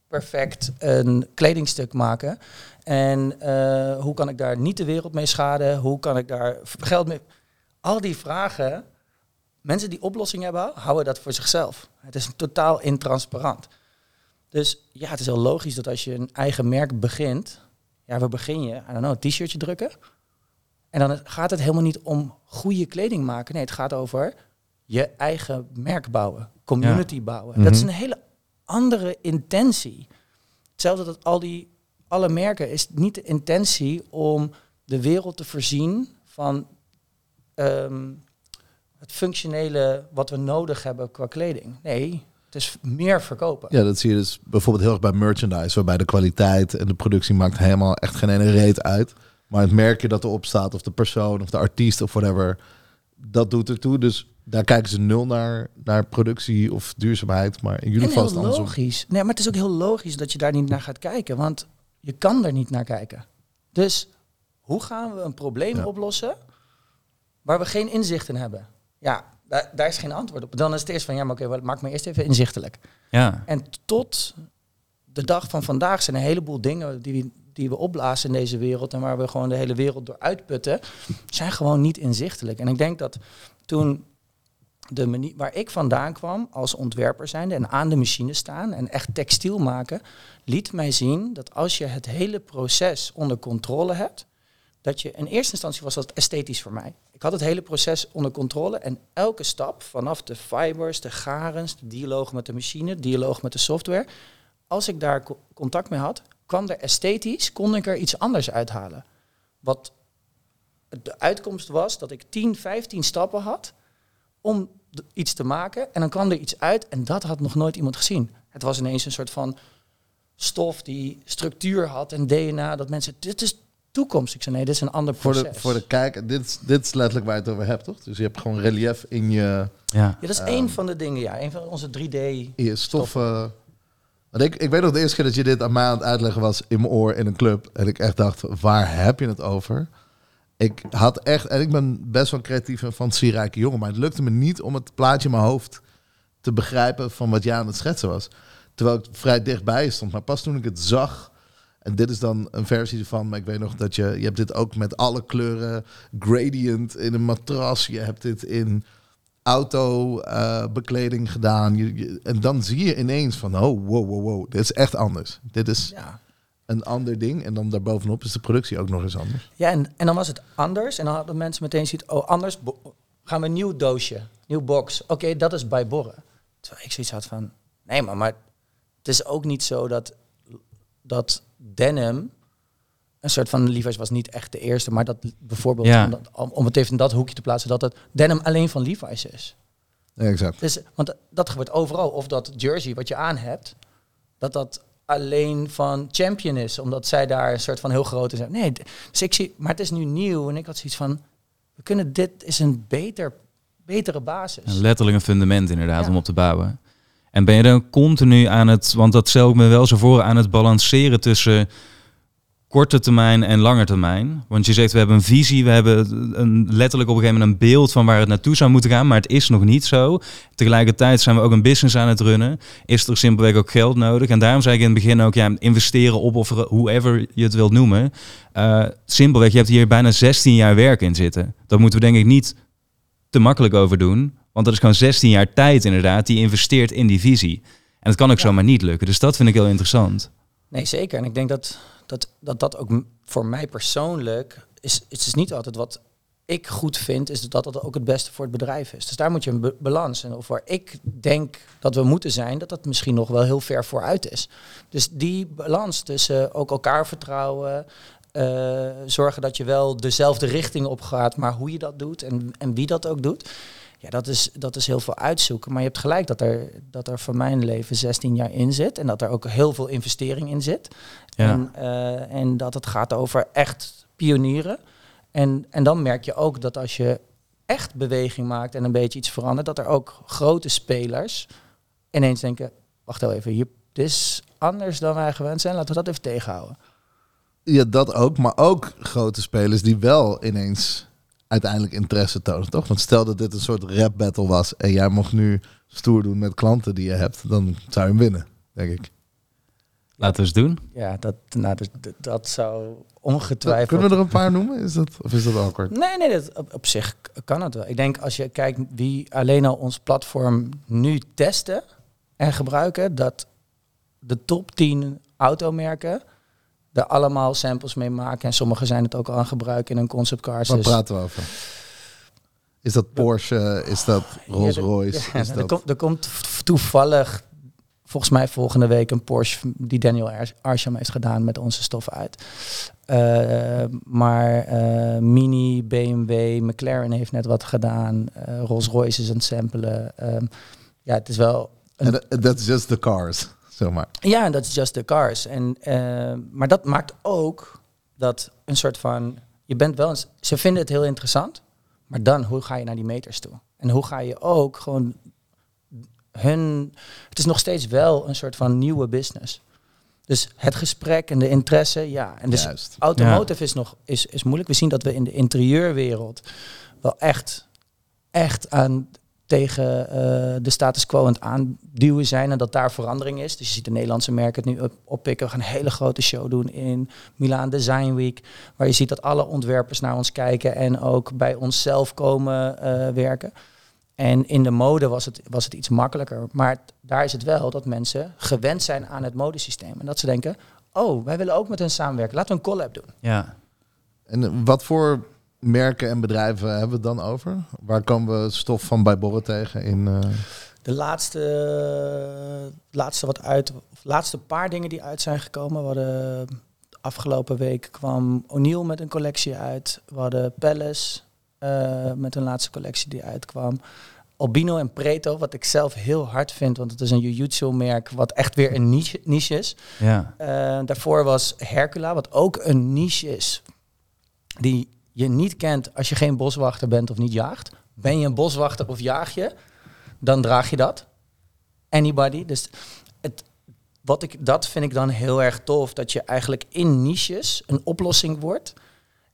perfect een kledingstuk maken? En eh, hoe kan ik daar niet de wereld mee schaden? Hoe kan ik daar geld mee... Al die vragen, mensen die oplossingen hebben, houden dat voor zichzelf. Het is totaal intransparant. Dus ja, het is heel logisch dat als je een eigen merk begint, ja, waar begin je? I don't know, een t-shirtje drukken? En dan gaat het helemaal niet om goede kleding maken. Nee, het gaat over je eigen merk bouwen, community bouwen. Dat is Mhm. een hele andere intentie. Hetzelfde dat al die alle merken is niet de intentie om de wereld te voorzien van ehm, het functionele wat we nodig hebben qua kleding. Nee, het is meer verkopen. Ja, dat zie je dus bijvoorbeeld heel erg bij merchandise, waarbij de kwaliteit en de productie maakt helemaal echt geen ene reet uit. Maar het merkje dat erop staat, of de persoon, of de artiest, of whatever, dat doet ertoe. Dus daar kijken ze nul naar, naar productie of duurzaamheid. Maar in jullie En geval is heel het andersom. logisch. Nee, maar het is ook heel logisch dat je daar niet naar gaat kijken, want je kan er niet naar kijken. Dus hoe gaan we een probleem Ja. oplossen waar we geen inzicht in hebben? Ja, daar, daar is geen antwoord op. Dan is het eerst van, ja, maar oké, wat maak me eerst even inzichtelijk. Ja. En tot de dag van vandaag zijn een heleboel dingen die, we- die we opblazen in deze wereld en waar we gewoon de hele wereld door uitputten, zijn gewoon niet inzichtelijk. En ik denk dat toen de manier waar ik vandaan kwam als ontwerper zijnde en aan de machine staan en echt textiel maken, liet mij zien dat als je het hele proces onder controle hebt, dat je in eerste instantie was dat esthetisch voor mij. Ik had het hele proces onder controle en elke stap, vanaf de fibers, de garens, de dialoog met de machine, dialoog met de software, als ik daar co- contact mee had, kwam er esthetisch, kon ik er iets anders uithalen. Wat de uitkomst was dat ik 10, 15 stappen had om iets te maken en dan kwam er iets uit en dat had nog nooit iemand gezien. Het was ineens een soort van stof die structuur had en DNA, dat mensen, dit is toekomst. Ik zei nee, dit is een ander Voor proces. de, voor de kijker, dit, is- dit is letterlijk waar je het over hebt, toch? Dus je hebt gewoon relief in je, Ja. Ja, dat is Ehm. één van de dingen, ja. Een van onze 3D. in je stoffen. Want ik, ik weet nog de eerste keer dat je dit aan mij aan het uitleggen was in mijn oor in een club. En ik echt dacht, waar heb je het over? Ik had echt, en ik ben best wel een creatieve en fantasierijke jongen, maar het lukte me niet om het plaatje in mijn hoofd te begrijpen van wat jij aan het schetsen was. Terwijl ik vrij dichtbij stond. Maar pas toen ik het zag, en dit is dan een versie ervan, maar ik weet nog dat je, je hebt dit ook met alle kleuren, gradient in een matras, je hebt dit in autobekleding gedaan. Je, je- en dan zie je ineens van, oh, wow, wow, wow, dit is echt anders. Dit is Ja. een ander ding. En dan daarbovenop is de productie ook nog eens anders. Ja, en, en dan was het anders. En dan hadden mensen meteen zoiets, oh, anders gaan we een nieuw doosje, nieuw box. Oké, dat is bij Borren. Terwijl ik zoiets had van, nee, maar, maar het is ook niet zo dat, dat denim een soort van Levi's was niet echt de eerste, maar dat bijvoorbeeld, Ja. om, dat- om, om het even in dat hoekje te plaatsen, dat het denim alleen van Levi's is. Ja, exact. Dus, want dat gebeurt overal. Of dat jersey wat je aan hebt, dat dat alleen van Champion is, omdat zij daar een soort van heel groot zijn. Nee, dus ik zie, maar het is nu nieuw en ik had zoiets van, we kunnen dit is een beter, betere basis. Een letterlijk een fundament inderdaad Ja. om op te bouwen. En ben je dan continu aan het, want dat stel ik me wel zo voor, aan het balanceren tussen korte termijn en lange termijn. Want je zegt we hebben een visie, we hebben een, letterlijk op een gegeven moment een beeld van waar het naartoe zou moeten gaan, maar het is nog niet zo. Tegelijkertijd zijn we ook een business aan het runnen. Is er simpelweg ook geld nodig? En daarom zei ik in het begin ook, ja, investeren, opofferen, whoever je het wilt noemen. Eh, simpelweg, je hebt hier bijna 16 jaar werk in zitten. Dat moeten we denk ik niet te makkelijk over doen. Want dat is gewoon 16 jaar tijd inderdaad die investeert in die visie. En dat kan ook Ja. zomaar niet lukken. Dus dat vind ik heel interessant. Nee, zeker. En ik denk dat dat, dat, dat ook voor mij persoonlijk is. Het is niet altijd wat ik goed vind, is dat dat ook het beste voor het bedrijf is. Dus daar moet je een balans. En of waar ik denk dat we moeten zijn, dat dat misschien nog wel heel ver vooruit is. Dus die balans tussen ook elkaar vertrouwen. eh, zorgen dat je wel dezelfde richting op gaat, maar hoe je dat doet en, en wie dat ook doet. Ja, dat is, dat is heel veel uitzoeken. Maar je hebt gelijk dat er, dat er voor mijn leven 16 jaar in zit. En dat er ook heel veel investering in zit. Ja. En, eh, en dat het gaat over echt pionieren. En, en dan merk je ook dat als je echt beweging maakt en een beetje iets verandert, dat er ook grote spelers ineens denken, wacht wel even, hier, dit is anders dan wij gewend zijn. Laten we dat even tegenhouden. Ja, dat ook. Maar ook grote spelers die wel ineens uiteindelijk interesse tonen, toch? Want stel dat dit een soort rap battle was en jij mocht nu stoer doen met klanten die je hebt, dan zou je hem winnen, denk ik. Laten we eens doen. Ja, dat, nou, dat, dat- dat zou ongetwijfeld... Kunnen we er een paar noemen? Is dat, of is dat awkward? Nee, nee, dat, op, op zich kan het wel. Ik denk als je kijkt wie alleen al ons platform nu testen en gebruiken, dat de top 10 automerken er allemaal samples mee maken. En sommigen zijn het ook al aan het gebruiken in hun conceptcars. Waar Dus- praten we over? Is dat Porsche? Is dat Rolls Royce? Ja, is er, er komt toevallig, volgens mij volgende week, een Porsche die Daniel Ars- Arsham heeft gedaan met onze stof uit. Eh, maar eh, Mini, BMW, McLaren heeft net wat gedaan. Eh, Rolls Royce is aan het samplen. Ehm, ja, het is wel... dat- that's just the cars, zeg maar. ja, dat is just the cars. En, maar dat maakt ook dat een soort van... Je bent wel eens, ze vinden het heel interessant, maar dan hoe ga je naar die meters toe? En hoe ga je ook gewoon hun... Het is nog steeds wel een soort van nieuwe business. Dus het gesprek en de interesse, ja. En dus Juist. automotive is nog is, is moeilijk. We zien dat we in de interieurwereld wel echt, echt aan tegen eh, de status quo aan het aanduwen zijn en dat daar verandering is. Dus je ziet de Nederlandse merken het nu op, oppikken. We gaan een hele grote show doen in Milaan Design Week, waar je ziet dat alle ontwerpers naar ons kijken en ook bij onszelf komen eh, werken. En in de mode was het, was het iets makkelijker. Maar daar is het wel dat mensen gewend zijn aan het modesysteem. En dat ze denken, oh, wij willen ook met hen samenwerken. Laten we een collab doen. Ja. En eh, wat voor merken en bedrijven hebben we het dan over? Waar komen we stof van bij Borre tegen in... eh, De laatste, laatste wat uit, of laatste paar dingen die uit zijn gekomen. We hadden afgelopen week kwam O'Neill met een collectie uit. We hadden Palace eh, met een laatste collectie die uitkwam. Albino en Preto, wat ik zelf heel hard vind, want het is een jiu-jitsu merk wat echt weer een niche, niche is. Ja. Eh, daarvoor was Hercula, wat ook een niche is, die je niet kent als je geen boswachter bent of niet jaagt. Ben je een boswachter of jaag je, dan draag je dat. Anybody. Dus het, wat ik, dat vind ik dan heel erg tof, dat je eigenlijk in niches een oplossing wordt.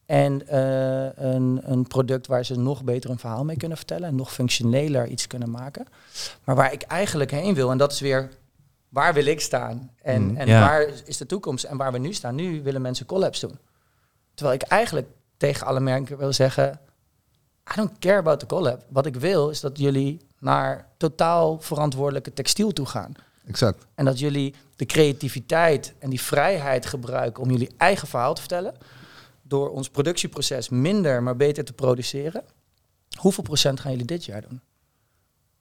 En eh, een, een product waar ze nog beter een verhaal mee kunnen vertellen. En nog functioneler iets kunnen maken. Maar waar ik eigenlijk heen wil, en dat is weer waar wil ik staan? En, Mhm. en Ja. waar is de toekomst? En waar we nu staan, nu willen mensen collabs doen. Terwijl ik eigenlijk tegen alle merken wil zeggen... I don't care about the collab. Wat ik wil is dat jullie naar totaal verantwoordelijke textiel toe gaan. Exact. En dat jullie de creativiteit en die vrijheid gebruiken om jullie eigen verhaal te vertellen. Door ons productieproces minder, maar beter te produceren. Hoeveel procent gaan jullie dit jaar doen?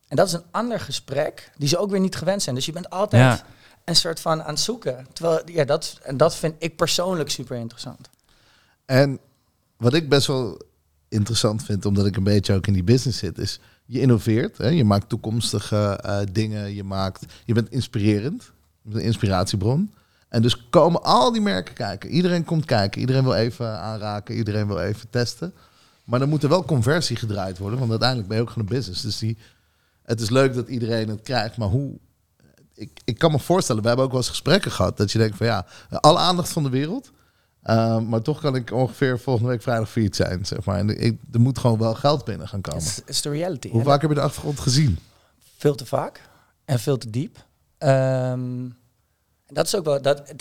En dat is een ander gesprek die ze ook weer niet gewend zijn. Dus je bent altijd Ja. een soort van aan het zoeken. Terwijl, ja, dat, en dat vind ik persoonlijk super interessant. En wat ik best wel interessant vind, omdat ik een beetje ook in die business zit, is je innoveert. Hè? Je maakt toekomstige eh, dingen. Je, maakt, je bent inspirerend. Je bent een inspiratiebron. En dus komen al die merken kijken. Iedereen komt kijken. Iedereen wil even aanraken. Iedereen wil even testen. Maar dan moet er wel conversie gedraaid worden. Want uiteindelijk ben je ook gewoon een business. Dus die, het is leuk dat iedereen het krijgt. Maar hoe... Ik, ik kan me voorstellen, we hebben ook wel eens gesprekken gehad... dat je denkt van ja, alle aandacht van de wereld... Uh, maar toch kan ik ongeveer volgende week vrijdag failliet zijn, zeg maar. En ik, er moet gewoon wel geld binnen gaan komen. Is de reality. Hoe vaak heb je de achtergrond gezien? Veel te vaak en veel te diep. Ehm, en dat is ook wel dat,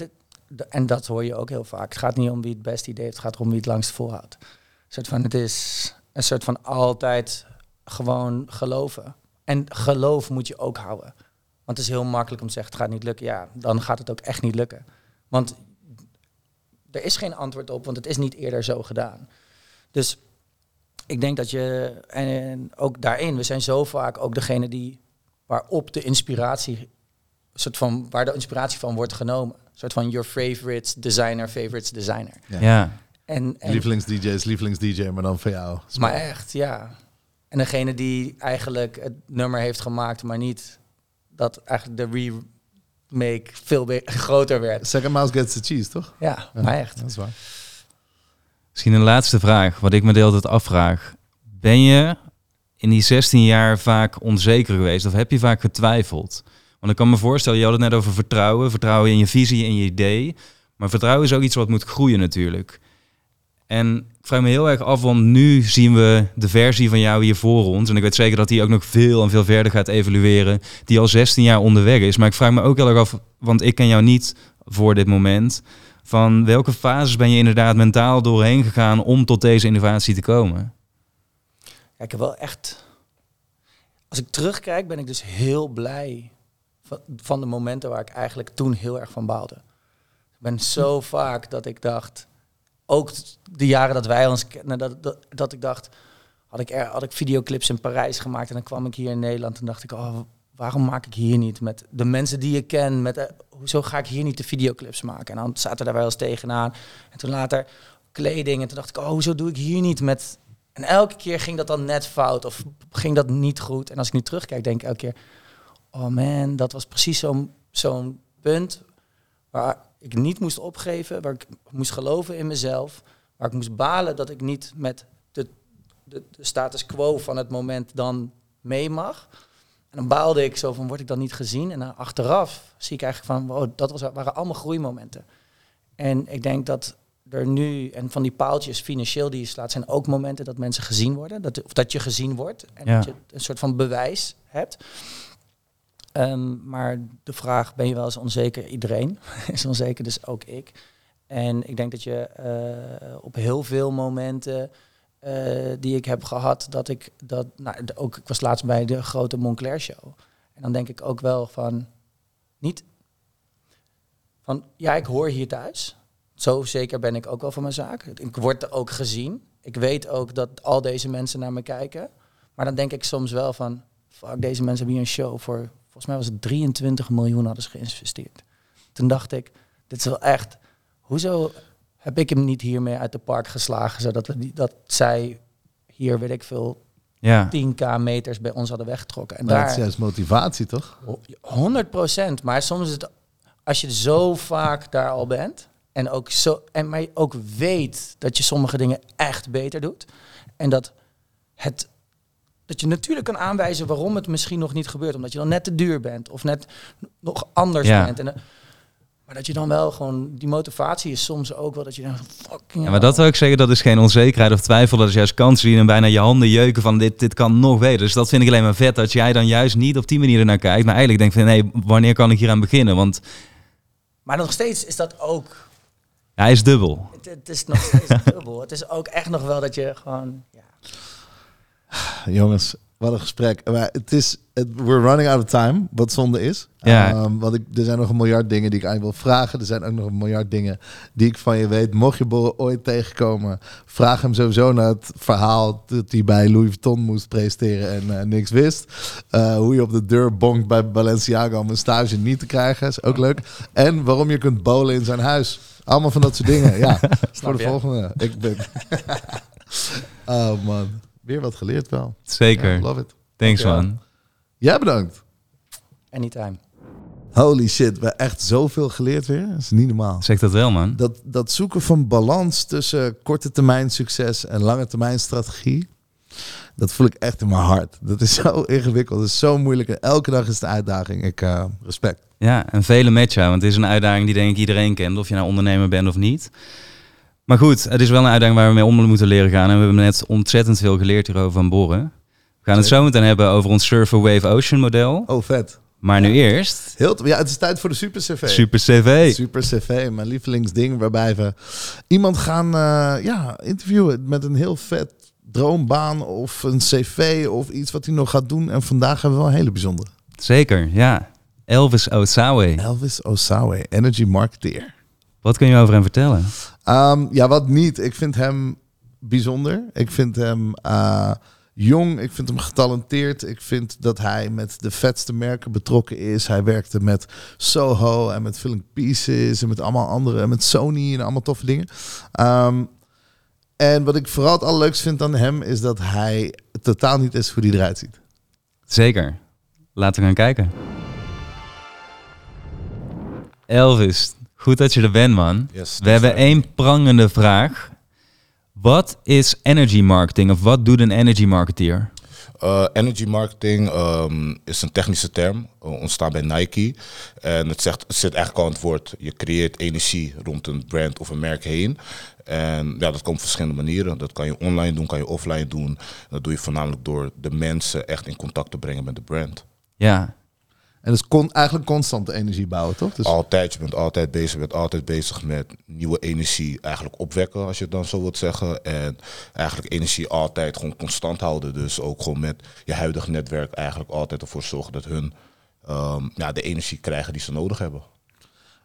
en dat hoor je ook heel vaak. Het gaat niet om wie het beste idee heeft, het gaat erom wie het langst volhoudt. Een soort van, het is een soort van altijd gewoon geloven. En geloof moet je ook houden. Want het is heel makkelijk om te zeggen, het gaat niet lukken. Ja, dan gaat het ook echt niet lukken. Want er is geen antwoord op, want het is niet eerder zo gedaan. Dus ik denk dat je, en ook daarin, we zijn zo vaak ook degene die waarop de inspiratie, soort van, waar de inspiratie van wordt genomen. Een soort van your favorites designer, favorites designer. Ja. Ja. En, en, Lievelings-DJ is lievelings-DJ, maar dan van jou. maar echt, ja. En degene die eigenlijk het nummer heeft gemaakt, maar niet dat eigenlijk de remake veel groter werd. Second mouse gets the cheese, toch? Ja, Ja. maar echt. Dat is waar. Misschien een laatste vraag, wat ik me de hele tijd afvraag. Ben je in die 16 jaar vaak onzeker geweest of heb je vaak getwijfeld? Want ik kan me voorstellen, je had het net over vertrouwen. Vertrouwen in je visie en je idee. Maar vertrouwen is ook iets wat moet groeien natuurlijk. En ik vraag me heel erg af, want nu zien we de versie van jou hier voor ons. En ik weet zeker dat die ook nog veel en veel verder gaat evolueren. Die al 16 jaar onderweg is. Maar ik vraag me ook heel erg af, want ik ken jou niet voor dit moment. Van welke fases ben je inderdaad mentaal doorheen gegaan om tot deze innovatie te komen? Ja, ik heb wel echt. Als ik terugkijk, ben ik dus heel blij van, de momenten waar ik eigenlijk toen heel erg van baalde. Ik ben zo vaak dat ik dacht, ook de jaren dat wij ons kennen, dat, dat, dat ik dacht, had ik, had ik videoclips in Parijs gemaakt en dan kwam ik hier in Nederland en dacht ik, oh, waarom maak ik hier niet met de mensen die ik ken, met, eh, hoezo ga ik hier niet de videoclips maken? En dan zaten daar wel eens tegenaan. En toen later kleding en toen dacht ik, oh, hoezo doe ik hier niet met en elke keer ging dat dan net fout of ging dat niet goed. En als ik nu terugkijk, denk ik elke keer... Oh man, dat was precies zo'n zo'n punt waar ik niet moest opgeven. Waar ik moest geloven in mezelf. Waar ik moest balen dat ik niet met de, de, de status quo van het moment dan mee mag. En dan baalde ik zo van, word ik dan niet gezien? En dan achteraf zie ik eigenlijk van, wow, dat was, waren allemaal groeimomenten. En ik denk dat er nu, en van die paaltjes financieel die je slaat, zijn ook momenten dat mensen gezien worden. Dat, of dat je gezien wordt. En Ja. dat je een soort van bewijs hebt. Ehm, maar de vraag, ben je wel eens onzeker? Iedereen is onzeker, dus ook ik. En ik denk dat je eh, op heel veel momenten eh, die ik heb gehad, dat ik dat, nou, ook, ik was laatst bij de grote Moncler show. En dan denk ik ook wel van, niet van, ja, ik hoor hier thuis. Zo zeker ben ik ook wel van mijn zaak. Ik word ook gezien. Ik weet ook dat al deze mensen naar me kijken. Maar dan denk ik soms wel van, fuck, deze mensen hebben hier een show voor, volgens mij was het 23 miljoen hadden ze geïnvesteerd. Toen dacht ik, dit is wel echt, hoezo heb ik hem niet hiermee uit de park geslagen, zodat we die, dat zij hier, weet ik veel, Ja, 10k meters bij ons hadden weggetrokken. En Maar dat is daar, juist motivatie, toch? 100 procent. Maar soms is het, als je zo vaak daar al bent en ook zo, en maar je ook weet dat je sommige dingen echt beter doet en dat het dat je natuurlijk kan aanwijzen waarom het misschien nog niet gebeurt, omdat je dan net te duur bent of net nog anders Ja. bent. En, eh, Maar dat je dan wel gewoon, die motivatie is soms ook wel dat je dan fucking... Ja, maar dat wil ik zeggen, dat is geen onzekerheid of twijfel. Dat is juist kans zien en bijna je handen jeuken van dit, dit kan nog beter. Dus dat vind ik alleen maar vet, dat jij dan juist niet op die manier ernaar kijkt. Maar eigenlijk denkt van, nee, wanneer kan ik hier aan beginnen? Want Maar nog steeds is dat ook... ja, hij is dubbel. Het, het is nog steeds dubbel. Het is ook echt nog wel dat je gewoon... Jongens, wat een gesprek. Maar het is, het, we're running out of time, wat zonde is. Ja. Ehm, want ik, er zijn nog een miljard dingen die ik aan je wil vragen. Er zijn ook nog een miljard dingen die ik van je weet. Mocht je Borre ooit tegenkomen, vraag hem sowieso naar het verhaal dat hij bij Louis Vuitton moest presteren en eh, niks wist. Eh, hoe je op de deur bonkt bij Balenciaga om een stage niet te krijgen, is ook leuk. En waarom je kunt bowlen in zijn huis. Allemaal van dat soort dingen. Ja, voor de je? volgende. Ik ben... oh man, weer wat geleerd wel. Zeker. Ja, love it. Thanks Dankjewel. man. Jij bedankt. Anytime. Holy shit, we hebben echt zoveel geleerd weer. Dat is niet normaal. Zeg dat wel man. Dat, dat zoeken van balans tussen korte termijn succes en lange termijn strategie. Dat voel ik echt in mijn hart. Dat is zo ingewikkeld. Dat is zo moeilijk. En elke dag is het een uitdaging. Ik uh, respect. Ja, en vele matchen. Want het is een uitdaging die denk ik iedereen kent. Of je nou ondernemer bent of niet. Maar goed, het is wel een uitdaging waar we mee om moeten leren gaan. En we hebben net ontzettend veel geleerd hierover van Borren. We gaan het zo meteen hebben over ons Surfer Wave Ocean model. Oh, vet. Maar nu eerst Heel, ja, het is tijd voor de Super CV. Super CV. Super CV, mijn lievelingsding, waarbij we iemand gaan eh, ja, interviewen met een heel vet droombaan of een CV of iets wat hij nog gaat doen. En vandaag hebben we wel een hele bijzondere. Zeker, ja. Elvis Osawe. Elvis Osawe, energy marketeer. Wat kun je over hem vertellen? Ehm, ja, wat niet. Ik vind hem bijzonder. Ik vind hem eh, jong. Ik vind hem getalenteerd. Ik vind dat hij met de vetste merken betrokken is. Hij werkte met Soho en met Filling Pieces en met allemaal andere, en met Sony en allemaal toffe dingen. Ehm, en wat ik vooral het allerleukste vind aan hem is dat hij totaal niet is hoe hij eruit ziet. Zeker. Laten we gaan kijken. Elvis, goed dat je er bent, man. Yes, We hebben één prangende vraag. Wat is energy marketing of wat doet een energy marketeer? Uh, energy marketing ehm, is een technische term, uh, ontstaan bij Nike. En het, zegt, het zit eigenlijk al aan het woord, je creëert energie rond een brand of een merk heen. En ja, dat kan op verschillende manieren. Dat kan je online doen, kan je offline doen. Dat doe je voornamelijk door de mensen echt in contact te brengen met de brand. Ja, En dus kon eigenlijk constante energie bouwen, toch? Dus Altijd, je bent altijd bezig, je bent altijd bezig met nieuwe energie eigenlijk opwekken, als je het dan zo wilt zeggen. En eigenlijk energie altijd gewoon constant houden. Dus ook gewoon met je huidige netwerk eigenlijk altijd ervoor zorgen dat hun ehm, ja, de energie krijgen die ze nodig hebben.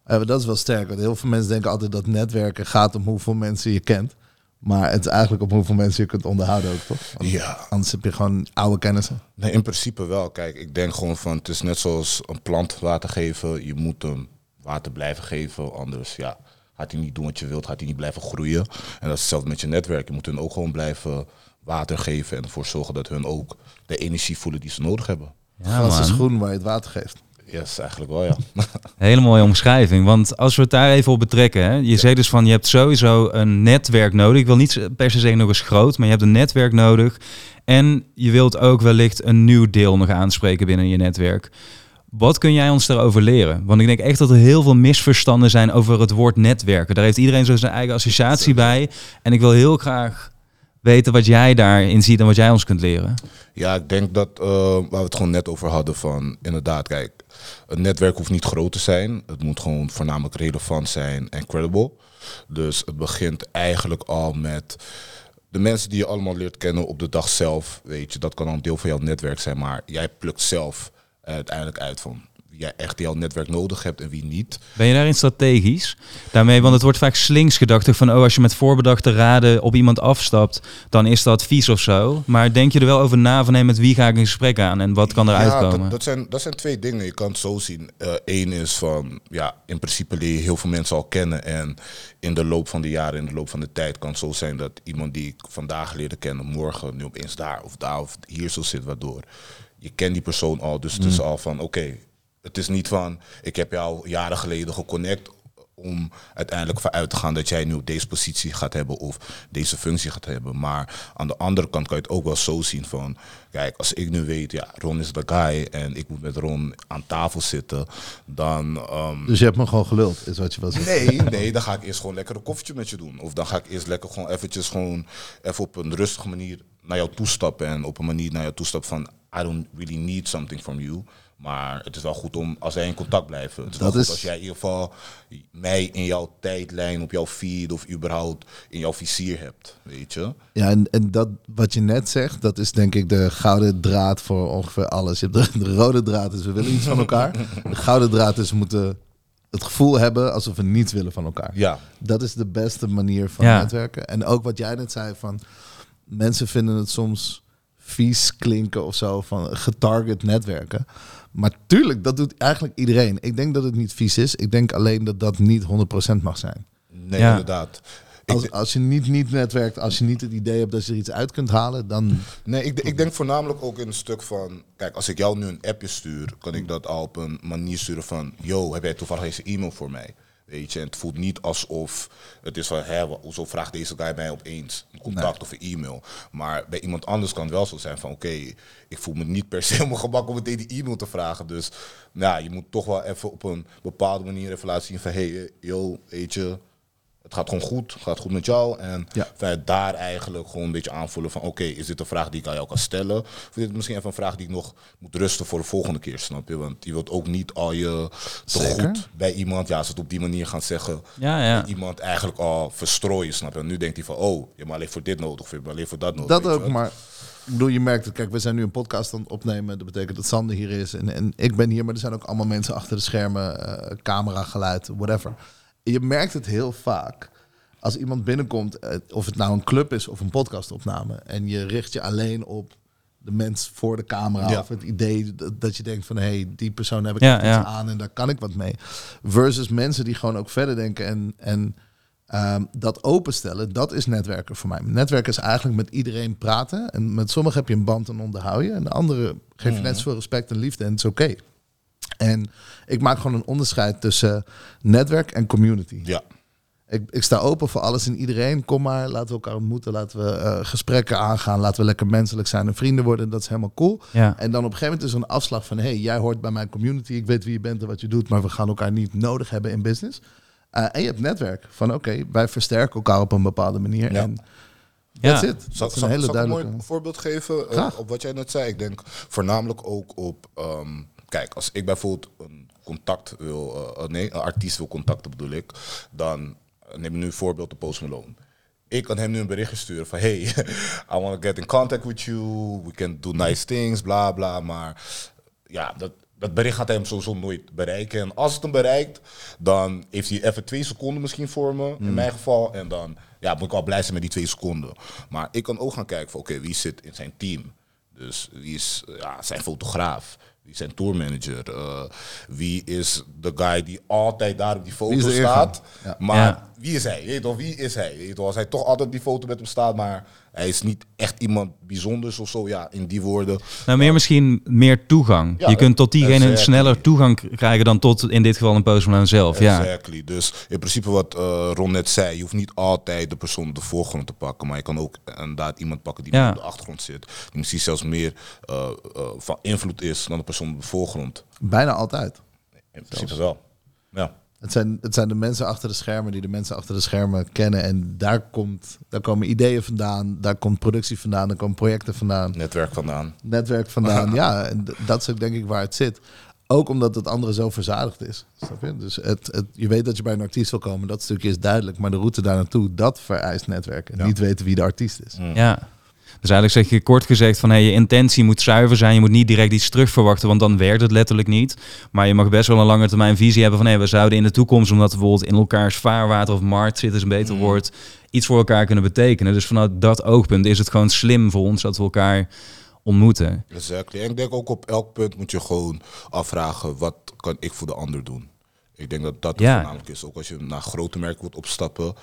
Ja, maar dat is wel sterk. Want heel veel mensen denken altijd dat netwerken gaat om hoeveel mensen je kent. Maar het is eigenlijk om hoeveel mensen je kunt onderhouden ook, toch? Want Ja, Anders heb je gewoon oude kennissen. nee, in principe wel. Kijk, ik denk gewoon van het is net zoals een plant water geven. Je moet hem water blijven geven, anders ja, gaat hij niet doen wat je wilt, gaat hij niet blijven groeien. En dat is hetzelfde met je netwerk. Je moet hun ook gewoon blijven water geven en ervoor zorgen dat hun ook de energie voelen die ze nodig hebben. ja Gras is groen waar je het water geeft. Yes, eigenlijk wel ja. Hele mooie omschrijving. Want als we het daar even op betrekken. Hè, je zegt dus van je hebt sowieso een netwerk nodig. Ik wil niet per se zeggen nog eens groot, maar je hebt een netwerk nodig. En je wilt ook wellicht een nieuw deel nog aanspreken binnen je netwerk. Wat kun jij ons daarover leren? Want ik denk echt dat er heel veel misverstanden zijn over het woord netwerken. Daar heeft iedereen zo zijn eigen associatie bij. En ik wil heel graag weten wat jij daarin ziet en wat jij ons kunt leren. Ja, ik denk dat eh, waar we het gewoon net over hadden van inderdaad, kijk, een netwerk hoeft niet groot te zijn. Het moet gewoon voornamelijk relevant zijn en credible. Dus het begint eigenlijk al met de mensen die je allemaal leert kennen op de dag zelf. Weet je, dat kan al een deel van jouw netwerk zijn, maar jij plukt zelf uiteindelijk uit van jij echt jouw netwerk nodig hebt en wie niet. Ben je daarin strategisch? Daarmee, want het wordt vaak slinksgedachte van, oh, als je met voorbedachte raden op iemand afstapt, dan is dat vies of zo. Maar denk je er wel over na van, hey, met wie ga ik een gesprek aan en wat kan eruit Ja, komen? dat, dat, zijn, dat zijn twee dingen. Je kan het zo zien. Eén is van, ja, in principe leer je heel veel mensen al kennen. En in de loop van de jaren, in de loop van de tijd, kan het zo zijn dat iemand die ik vandaag leerde kennen, morgen nu opeens daar of daar of hier zo zit. Waardoor je kent die persoon al. Dus het is al van, oké, het is niet van, ik heb jou jaren geleden geconnect om uiteindelijk vanuit te gaan dat jij nu op deze positie gaat hebben of deze functie gaat hebben. Maar aan de andere kant kan je het ook wel zo zien van, kijk, als ik nu weet, ja, Ron is de guy en ik moet met Ron aan tafel zitten, dan... ehm, Dus je hebt me gewoon geluld, is wat je wil zeggen. Nee, nee, dan ga ik eerst gewoon lekker een koffietje met je doen. Of dan ga ik eerst lekker gewoon eventjes gewoon even op een rustige manier naar jou toestappen. En op een manier naar jou toestappen van I don't really need something from you. Maar het is wel goed om, als wij in contact blijven. Het is Dat wel goed is- als jij in ieder geval mij in jouw tijdlijn, op jouw feed of überhaupt in jouw vizier hebt. Weet je? Ja, en, en dat wat je net zegt, dat is denk ik de gouden draad voor ongeveer alles. Je hebt de, de rode draad is we willen iets van elkaar. De gouden draad is we moeten het gevoel hebben alsof we niets willen van elkaar. Ja, Dat is de beste manier van Ja. netwerken. En ook wat jij net zei van mensen vinden het soms vies klinken of zo van getarget netwerken. Maar tuurlijk, dat doet eigenlijk iedereen. Ik denk dat het niet vies is. Ik denk alleen dat dat niet 100% mag zijn. nee, Ja. inderdaad. Als, als je niet, niet netwerkt, als je niet het idee hebt dat je er iets uit kunt halen, dan Nee, ik, ik denk voornamelijk ook in een stuk van... Kijk, als ik jou nu een appje stuur, kan ik dat al op een manier sturen van... Yo, heb jij toevallig deze e-mail voor mij? Weet je, en het voelt niet alsof het is van... Wa- hoezo vraagt deze guy mij opeens een contact of een e-mail? Maar bij iemand anders kan het wel zo zijn van... Oké, ik voel me niet per se op mijn gemak om meteen die e-mail te vragen. Dus nou, je moet toch wel even op een bepaalde manier even laten zien van... Hé, hey, yo, weet je... Het gaat gewoon goed, het gaat goed met jou. En Ja. vanuit daar eigenlijk gewoon een beetje aanvoelen van... oké, is dit een vraag die ik aan jou kan stellen? Of is dit misschien even een vraag die ik nog moet rusten voor de volgende keer, snap je? Want je wilt ook niet al je te Zeker. goed bij iemand... ja, als ze het op die manier gaan zeggen... Ja, ja. iemand eigenlijk al verstrooien, snap je? En nu denkt hij van, oh, je hebt maar alleen voor dit nodig... of je hebt maar alleen voor dat nodig. dat ook. wel? Maar ik bedoel, je merkt het. Kijk, we zijn nu een podcast aan het opnemen. Dat betekent dat Sander hier is en, en ik ben hier. Maar er zijn ook allemaal mensen achter de schermen, eh, camera, geluid, whatever. Je merkt het heel vaak. Als iemand binnenkomt, eh, of het nou een club is of een podcastopname, en je richt je alleen op de mens voor de camera Ja. of het idee dat, je denkt van hé, hey, die persoon heb ik Ja, echt ja. iets aan en daar kan ik wat mee. Versus mensen die gewoon ook verder denken en, en ehm, dat openstellen, dat is netwerken voor mij. Netwerken is eigenlijk met iedereen praten. En met sommigen heb je een band en onderhoud je. En de andere geef je net zoveel respect en liefde en het is oké. En ik maak gewoon een onderscheid tussen netwerk en community. Ja, Ik, ik sta open voor alles en iedereen. Kom maar, laten we elkaar ontmoeten. Laten we eh, gesprekken aangaan. Laten we lekker menselijk zijn en vrienden worden. Dat is helemaal cool. Ja. En dan op een gegeven moment is er een afslag van... hey, jij hoort bij mijn community. Ik weet wie je bent en wat je doet. Maar we gaan elkaar niet nodig hebben in business. Eh, en je hebt netwerk. Van oké, wij versterken elkaar op een bepaalde manier. Ja. En Ja. it. Zal, Dat is zal, een hele zal ik een mooi voorbeeld geven eh, op wat jij net zei? Ik denk voornamelijk ook op... ehm, kijk, als ik bijvoorbeeld een contact wil... eh, nee, een artiest wil contacten bedoel ik... dan eh, neem ik nu een voorbeeld de Post Malone. Ik kan hem nu een berichtje sturen van... Hey, I want to get in contact with you. We can do nice things, bla bla. Maar ja, dat, dat bericht gaat hij hem sowieso nooit bereiken. En als het hem bereikt, dan heeft hij even twee seconden misschien voor me, in mijn geval. En dan ja, moet ik al blij zijn met die twee seconden. Maar ik kan ook gaan kijken van, oké, wie zit in zijn team? Dus wie is eh, ja, zijn fotograaf? Wie is zijn tourmanager? Eh, wie is de guy die altijd daar op die foto staat? Ja. Maar Ja. wie is hij? Weet je toch, wie is hij? Weet je toch, als hij toch altijd op die foto met hem staat, maar hij is niet echt iemand bijzonders of zo, ja, in die woorden. Nou, meer misschien meer toegang. Ja, je kunt tot diegene exactly. sneller toegang krijgen dan tot in dit geval een Post Malone zelf. Ja. Exactly. Dus in principe wat eh, Ron net zei, je hoeft niet altijd de persoon op de voorgrond te pakken, maar je kan ook inderdaad iemand pakken die Ja. meer op de achtergrond zit. Die misschien zelfs meer eh, eh, van invloed is dan de persoon op de voorgrond. Bijna altijd. In principe wel. Ja. Het zijn, het zijn de mensen achter de schermen die de mensen achter de schermen kennen. En daar, komt, daar komen ideeën vandaan, daar komt productie vandaan, daar komen projecten vandaan, Netwerk vandaan. netwerk vandaan. ja, en dat is ook denk ik waar het zit. Ook omdat het andere zo verzadigd is. Snap je? Dus het, het, je weet dat je bij een artiest wil komen, dat stukje is duidelijk. Maar de route daar naartoe, dat vereist netwerk. En Ja. niet weten wie de artiest is. Ja. Dus eigenlijk zeg je kort gezegd van hey, je intentie moet zuiver zijn. Je moet niet direct iets terug verwachten, want dan werkt het letterlijk niet. Maar je mag best wel een lange termijn visie hebben van hey, we zouden in de toekomst, omdat we bijvoorbeeld in elkaars vaarwater of markt zitten, is een beter woord, iets voor elkaar kunnen betekenen. Dus vanuit dat oogpunt is het gewoon slim voor ons dat we elkaar ontmoeten. Exactly. En ik denk ook op elk punt moet je gewoon afvragen, wat kan ik voor de ander doen? Ik denk dat dat Ja. voornamelijk is. Ook als je naar grote merken wilt opstappen,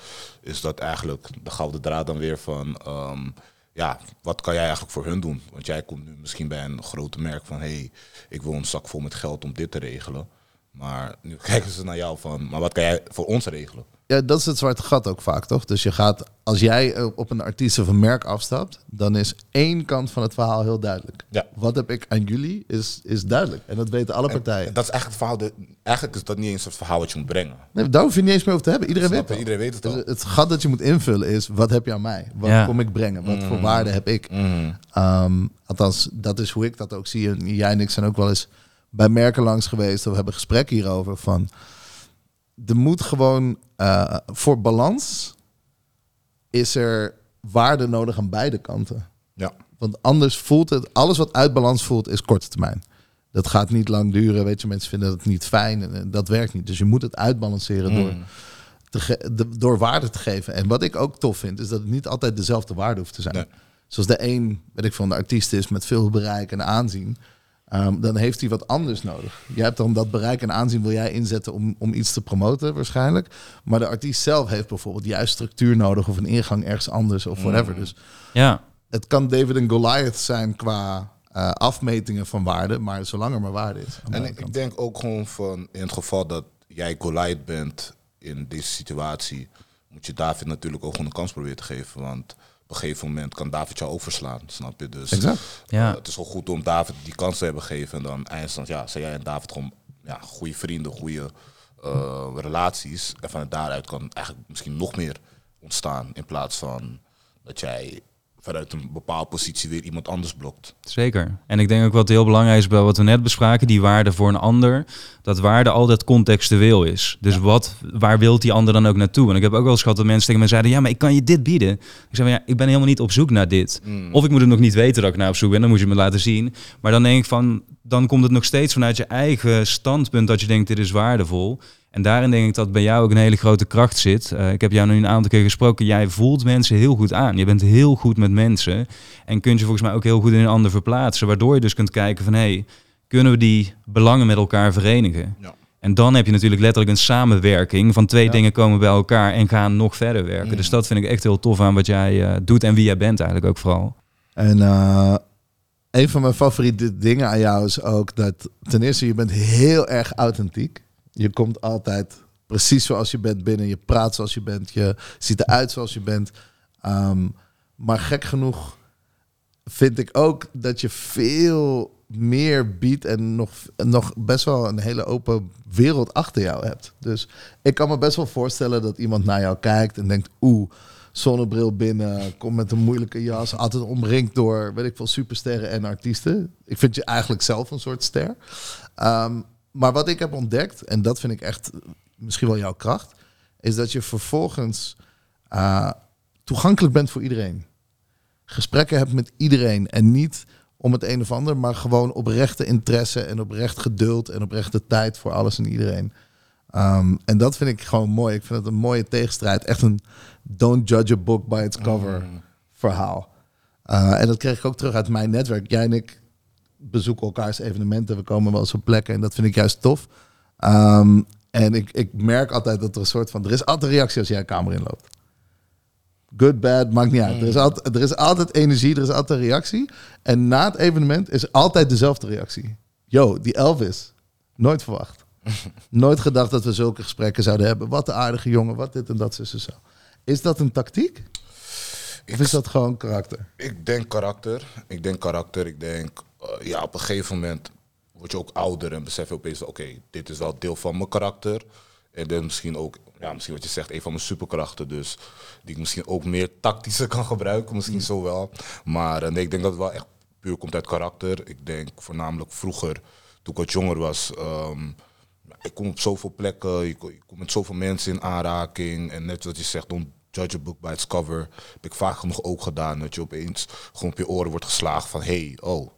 is dat eigenlijk de gouden draad dan weer van, ehm, ja, wat kan jij eigenlijk voor hun doen? Want jij komt nu misschien bij een grote merk van, hé, hey, ik wil een zak vol met geld om dit te regelen. Maar nu kijken ze naar jou van, maar wat kan jij voor ons regelen? Ja, dat is het zwarte gat ook vaak, toch? Dus je gaat, als jij op een artiest of een merk afstapt, dan is één kant van het verhaal heel duidelijk. Ja. Wat heb ik aan jullie, is, is duidelijk. En dat weten alle partijen. En dat is eigenlijk het verhaal, de, eigenlijk is dat niet eens het verhaal wat je moet brengen. Nee, daar hoef je niet eens meer over te hebben. Iedereen weet het. Iedereen weet het al. Dus het gat dat je moet invullen is, wat heb je aan mij? Wat Ja. kom ik brengen? Wat voor waarde heb ik? Ehm, althans, dat is hoe ik dat ook zie. En jij en ik zijn ook wel eens bij merken langs geweest. Of we hebben gesprekken hierover van... Er moet gewoon... eh, voor balans is er waarde nodig aan beide kanten. Ja. Want anders voelt het... Alles wat uit balans voelt, is korte termijn. Dat gaat niet lang duren. Weet je, mensen vinden het niet fijn. En, dat werkt niet. Dus je moet het uitbalanceren door, te ge- de- door waarde te geven. En wat ik ook tof vind, is dat het niet altijd dezelfde waarde hoeft te zijn. Nee. Zoals de een, weet ik van de artiest is met veel bereik en aanzien. Ehm, dan heeft hij wat anders nodig. Jij hebt dan dat bereik en aanzien wil jij inzetten om, om iets te promoten waarschijnlijk. Maar de artiest zelf heeft bijvoorbeeld juist structuur nodig of een ingang ergens anders of whatever. Dus Ja, het kan David en Goliath zijn qua eh, afmetingen van waarde, maar zolang er maar waarde is. En ik, ik denk ook gewoon van, in het geval dat jij Goliath bent in deze situatie, moet je David natuurlijk ook gewoon een kans proberen te geven. Want op een gegeven moment kan David jou ook verslaan, snap je? Dus Exact. Ja. eh, het is wel goed om David die kans te hebben gegeven. En dan eindstand, ja, zijn jij en David gewoon ja, goede vrienden, goede eh, relaties. En vanuit daaruit kan eigenlijk misschien nog meer ontstaan. In plaats van dat jij vanuit een bepaalde positie weer iemand anders blokt. Zeker. En ik denk ook wat heel belangrijk is bij wat we net bespraken, die waarde voor een ander, dat waarde altijd contextueel is. Dus wat, waar wil die ander dan ook naartoe? En ik heb ook wel eens gehad dat mensen tegen me zeiden, ja, maar ik kan je dit bieden. Ik zei, ja, ik ben helemaal niet op zoek naar dit. Of ik moet het nog niet weten dat ik naar op zoek ben, dan moet je me laten zien. Maar dan denk ik van, dan komt het nog steeds vanuit je eigen standpunt dat je denkt, dit is waardevol. En daarin denk ik dat bij jou ook een hele grote kracht zit. Eh, ik heb jou nu een aantal keer gesproken. Jij voelt mensen heel goed aan. Je bent heel goed met mensen. En kunt je volgens mij ook heel goed in een ander verplaatsen. Waardoor je dus kunt kijken van... hé, hey, kunnen we die belangen met elkaar verenigen? Ja. En dan heb je natuurlijk letterlijk een samenwerking van twee dingen komen bij elkaar en gaan nog verder werken. Mm. Dus dat vind ik echt heel tof aan wat jij eh, doet en wie jij bent eigenlijk ook vooral. En eh, een van mijn favoriete dingen aan jou is ook dat ten eerste je bent heel erg authentiek. Je komt altijd precies zoals je bent binnen. Je praat zoals je bent. Je ziet eruit zoals je bent. Ehm, maar gek genoeg vind ik ook dat je veel meer biedt en nog, nog best wel een hele open wereld achter jou hebt. Dus ik kan me best wel voorstellen dat iemand naar jou kijkt en denkt, oeh, zonnebril binnen, kom met een moeilijke jas, altijd omringd door, weet ik veel, supersterren en artiesten. Ik vind je eigenlijk zelf een soort ster. Ehm, maar wat ik heb ontdekt, en dat vind ik echt misschien wel jouw kracht, is dat je vervolgens eh, toegankelijk bent voor iedereen gesprekken hebt met iedereen. En niet om het een of ander, maar gewoon oprechte interesse en oprecht geduld en oprechte tijd voor alles en iedereen. Ehm, en dat vind ik gewoon mooi. Ik vind het een mooie tegenstrijd. Echt een don't judge a book by its cover verhaal. Uh, en dat kreeg ik ook terug uit mijn netwerk. Jij en ik bezoeken elkaars evenementen. We komen wel eens op plekken en dat vind ik juist tof. Um, en ik, ik merk altijd dat er een soort van... Er is altijd reactie als jij een kamer inloopt. Good, bad, maakt niet uit. Er is, altijd, er is altijd energie, er is altijd een reactie. En na het evenement is altijd dezelfde reactie. Yo, die Elvis. Nooit verwacht. Nooit gedacht dat we zulke gesprekken zouden hebben. Wat een aardige jongen, wat dit en dat, zo, zo. Is dat een tactiek? Of is dat gewoon karakter? Ik denk karakter. Ik denk karakter. Ik denk, uh, ja, op een gegeven moment word je ook ouder en besef je opeens, oké, dit is wel deel van mijn karakter. En dan misschien ook, ja, misschien wat je zegt, een van mijn superkrachten. Dus die ik misschien ook meer tactischer kan gebruiken, misschien zo wel. Maar uh, nee, ik denk dat het wel echt puur komt uit karakter. Ik denk voornamelijk vroeger, toen ik wat jonger was, um, ik kom op zoveel plekken, ik, kom met zoveel mensen in aanraking. En net wat je zegt, don't judge a book by its cover. Heb ik vaak genoeg ook gedaan, dat je opeens gewoon op je oren wordt geslagen van, hey, oh,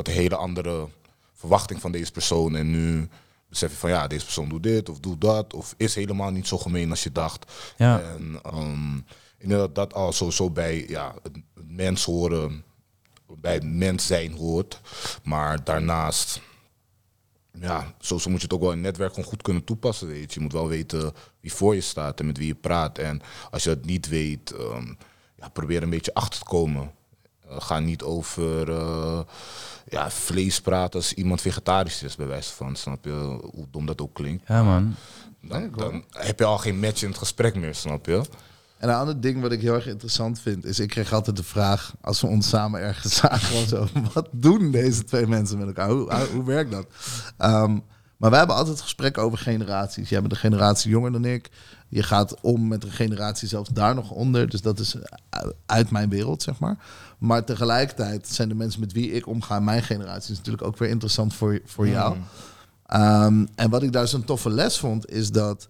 had een hele andere verwachting van deze persoon en nu besef je van ja, deze persoon doet dit of doet dat of is helemaal niet zo gemeen als je dacht. Ja. En um, inderdaad dat al sowieso bij ja, het mens horen, bij het mens zijn hoort. Maar daarnaast, ja, sowieso moet je het ook wel in het netwerk gewoon goed kunnen toepassen. Weet je. je moet wel weten wie voor je staat en met wie je praat. En als je dat niet weet, um, ja, probeer een beetje achter te komen. Uh, ga niet over uh, ja, vlees praten als iemand vegetarisch is, bij wijze van. Snap je hoe dom dat ook klinkt? Ja, man. Dan, dan heb je al geen match in het gesprek meer, snap je? En een ander ding wat ik heel erg interessant vind, is ik kreeg altijd de vraag, als we ons samen ergens zagen of zo, wat doen deze twee mensen met elkaar? Hoe, hoe werkt dat? Um, maar wij hebben altijd gesprekken over generaties. Jij bent een generatie jonger dan ik. Je gaat om met een generatie zelfs daar nog onder. Dus dat is uit mijn wereld, zeg maar. Maar tegelijkertijd zijn de mensen met wie ik omga, mijn generatie, is natuurlijk ook weer interessant voor, voor jou. Mm. Um, en wat ik daar zo'n toffe les vond, is dat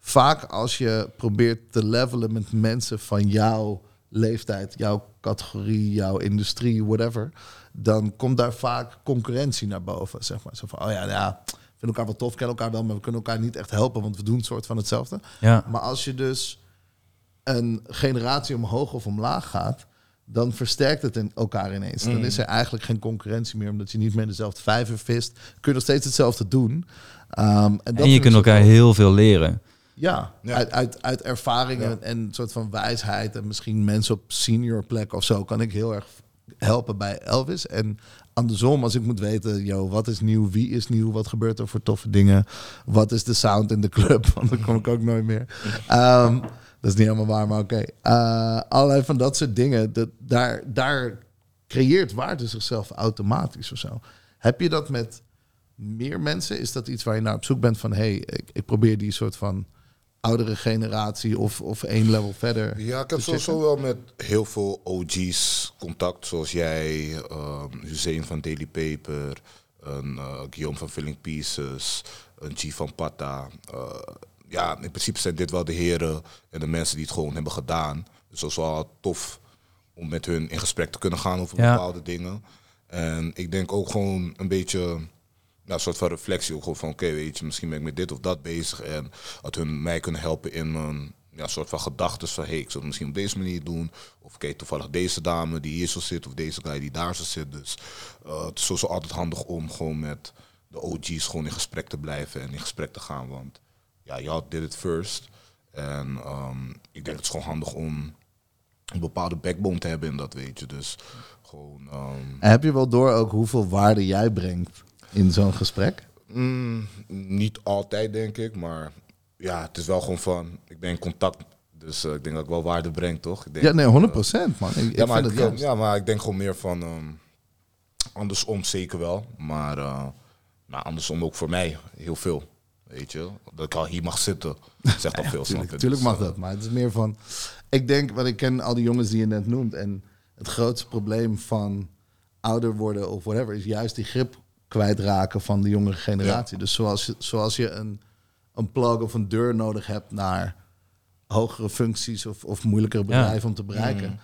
vaak als je probeert te levelen met mensen van jouw leeftijd, jouw categorie, jouw industrie, whatever, dan komt daar vaak concurrentie naar boven. Zeg maar. Zo van, oh ja, ja, vinden elkaar wel tof, kennen elkaar wel, maar we kunnen elkaar niet echt helpen, want we doen een soort van hetzelfde. Ja. Maar als je dus een generatie omhoog of omlaag gaat, dan versterkt het in elkaar ineens. Dan mm. is er eigenlijk geen concurrentie meer, omdat je niet meer dezelfde vijver vist. Kun je nog steeds hetzelfde doen. Um, en, en je kunt elkaar heel veel leren. Ja, Uit, uit, uit ervaringen en een soort van wijsheid. En misschien mensen op senior plek of zo kan ik heel erg helpen bij Elvis. En andersom, als ik moet weten, yo, wat is nieuw, wie is nieuw, wat gebeurt er voor toffe dingen, wat is de sound in de club, want dan kom ik ook nooit meer. Um, dat is niet helemaal waar, maar oké. Okay. Uh, allerlei van dat soort dingen, dat, daar, daar creëert waarde zichzelf automatisch of zo. Heb je dat met meer mensen? Is dat iets waar je naar op zoek bent van, hey, ik, ik probeer die soort van oudere generatie of, of één level verder? Ja, ik heb sowieso wel met heel veel OG's contact, zoals jij, um, Hussein van Daily Paper, een uh, Guillaume van Filling Pieces, een G van Pata. Uh, ja, in principe zijn dit wel de heren en de mensen die het gewoon hebben gedaan. Dus dat is wel tof om met hun in gesprek te kunnen gaan over bepaalde dingen. En ik denk ook gewoon een beetje nou, een soort van reflectie. Ook gewoon van, oké, weet je, misschien ben ik met dit of dat bezig. En dat hun mij kunnen helpen in mijn ja, soort van gedachten van, hey, ik zou het misschien op deze manier doen. Of oké, toevallig deze dame die hier zo zit, of deze guy die daar zo zit. Dus uh, het is sowieso altijd handig om gewoon met de OG's gewoon in gesprek te blijven en in gesprek te gaan. Want ja, jou did it first. En um, ik denk het is gewoon handig om een bepaalde backbone te hebben in dat, weet je. Dus gewoon... Um... Heb je wel door ook hoeveel waarde jij brengt in zo'n gesprek? Mm, niet altijd, denk ik. Maar ja, het is wel gewoon van, ik ben in contact. Dus uh, ik denk dat ik wel waarde breng, toch? Ik denk, ja, nee, 100 procent, man. Ik, ja, ik maar ik, ja, maar ik denk gewoon meer van, um, andersom zeker wel. Maar, uh, maar andersom ook voor mij heel veel. Weet je, dat ik al hier mag zitten, zegt al veel. Tuurlijk, tuurlijk mag dat, maar het is meer van... Ik denk, wat ik ken al die jongens die je net noemt... en het grootste probleem van ouder worden of whatever... is juist die grip kwijtraken van de jongere generatie. Dus zoals, zoals je een, een plug of een deur nodig hebt naar hogere functies of, of moeilijkere bedrijven om te bereiken. Mm.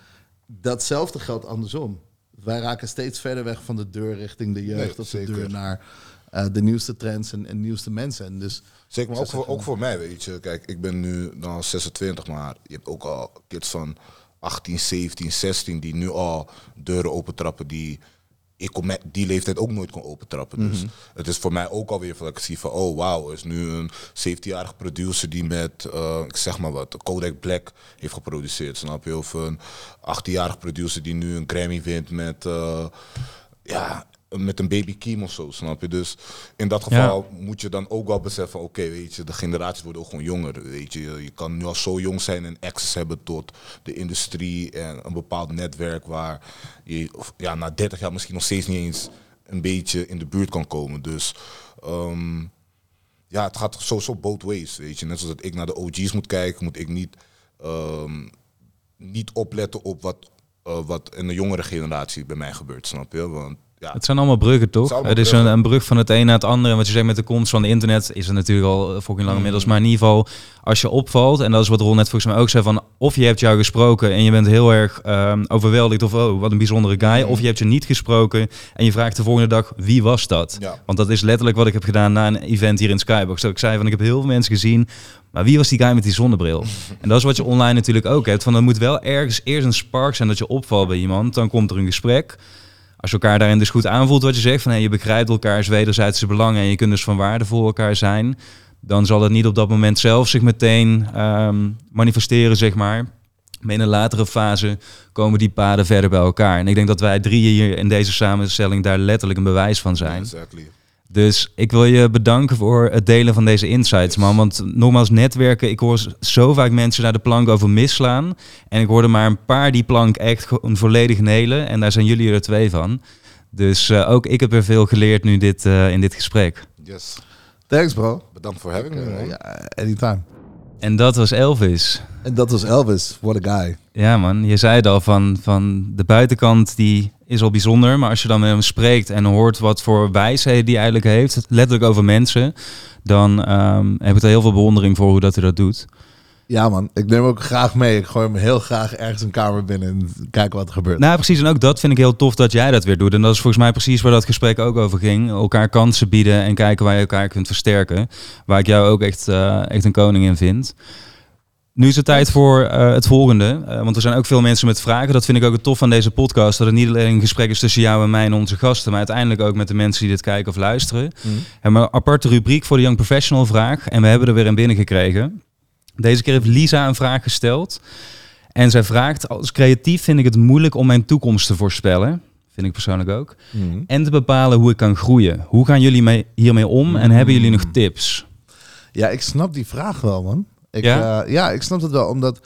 Datzelfde geldt andersom. Wij raken steeds verder weg van de deur richting de jeugd of de deur naar uh, de nieuwste trends en, en, nieuwste mensen. En dus, Zeker, maar ook voor, ook voor mij, weet je. Kijk, ik ben nu dan 26, maar je hebt ook al kids van 18, 17, 16 die nu al deuren opentrappen die ik op die leeftijd ook nooit kon opentrappen. Dus mhm. het is voor mij ook alweer van ik zie van, oh wauw, is nu een 17-jarige producer die met, uh, ik zeg maar wat, Kodak Black heeft geproduceerd, snap je? Of een 18-jarige producer die nu een Grammy wint met, uh, ja, met een baby Kim of zo, snap je? Dus in dat geval moet je dan ook wel beseffen, oké, weet je, de generaties worden ook gewoon jonger, weet je. Je kan nu al zo jong zijn en access hebben tot de industrie en een bepaald netwerk waar je ja, na 30 jaar misschien nog steeds niet eens een beetje in de buurt kan komen. Dus ehm, ja, het gaat sowieso both ways, weet je. Net zoals dat ik naar de OG's moet kijken, moet ik niet, ehm, niet opletten op wat, uh, wat in de jongere generatie bij mij gebeurt, snap je? Want ja. Het zijn allemaal bruggen, toch? Het, is een, een, brug van het een naar het andere. En wat je zegt met de komst van internet is er natuurlijk al fucking lang inmiddels. Mm. Maar in ieder geval, als je opvalt, en dat is wat Ron net volgens mij ook zei, van of je hebt jou gesproken en je bent heel erg um, overweldigd of oh, wat een bijzondere guy. Mm. Of je hebt je niet gesproken en je vraagt de volgende dag, wie was dat? Want dat is letterlijk wat ik heb gedaan na een event hier in Skybox. Dat ik zei van, ik heb heel veel mensen gezien, maar wie was die guy met die zonnebril? En dat is wat je online natuurlijk ook hebt. Van, er moet wel ergens eerst een spark zijn dat je opvalt bij iemand. Dan komt er een gesprek als je elkaar daarin dus goed aanvoelt wat je zegt, van je begrijpt elkaars wederzijdse belangen en je kunt dus van waarde voor elkaar zijn, dan zal het niet op dat moment zelf zich meteen um, manifesteren, zeg maar. Maar in een latere fase komen die paden verder bij elkaar. En ik denk dat wij drieën hier in deze samenstelling daar letterlijk een bewijs van zijn. Exactly. Dus ik wil je bedanken voor het delen van deze insights, man. Want nogmaals, netwerken, ik hoor zo vaak mensen daar de plank over misslaan. En ik hoorde maar een paar die plank echt gewoon volledig nelen. En daar zijn jullie er twee van. Dus eh, ook ik heb er veel geleerd nu dit, eh, in dit gesprek. Yes. Thanks, bro. Bedankt voor having me, Uh, anytime. En dat was Elvis. En dat was Elvis. What a guy. Ja man, je zei het al, van, van de buitenkant die is al bijzonder. Maar als je dan met hem spreekt en hoort wat voor wijsheden die eigenlijk heeft, letterlijk over mensen, dan ehm, heb ik er heel veel bewondering voor hoe dat hij dat doet. Ja, man. Ik neem hem ook graag mee. Ik gooi hem heel graag ergens een kamer binnen en kijken wat er gebeurt. Nou precies, en ook dat vind ik heel tof dat jij dat weer doet. En dat is volgens mij precies waar dat gesprek ook over ging. Elkaar kansen bieden en kijken waar je elkaar kunt versterken. Waar ik jou ook echt, eh, echt een koning in vind. Nu is het tijd voor eh, het volgende. Eh, want er zijn ook veel mensen met vragen. Dat vind ik ook het tof van deze podcast. Dat het niet alleen een gesprek is tussen jou en mij en onze gasten. Maar uiteindelijk ook met de mensen die dit kijken of luisteren. Mhm. We hebben een aparte rubriek voor de Young Professional vraag. En we hebben er weer een binnengekregen. Deze keer heeft Lisa een vraag gesteld. En zij vraagt, als creatief vind ik het moeilijk om mijn toekomst te voorspellen. Vind ik persoonlijk ook. Mhm. En te bepalen hoe ik kan groeien. Hoe gaan jullie mee, hiermee om? En hebben jullie nog tips? Ja, ik snap die vraag wel, man. Ik, Ja? ja? ja, ik snap het wel. Omdat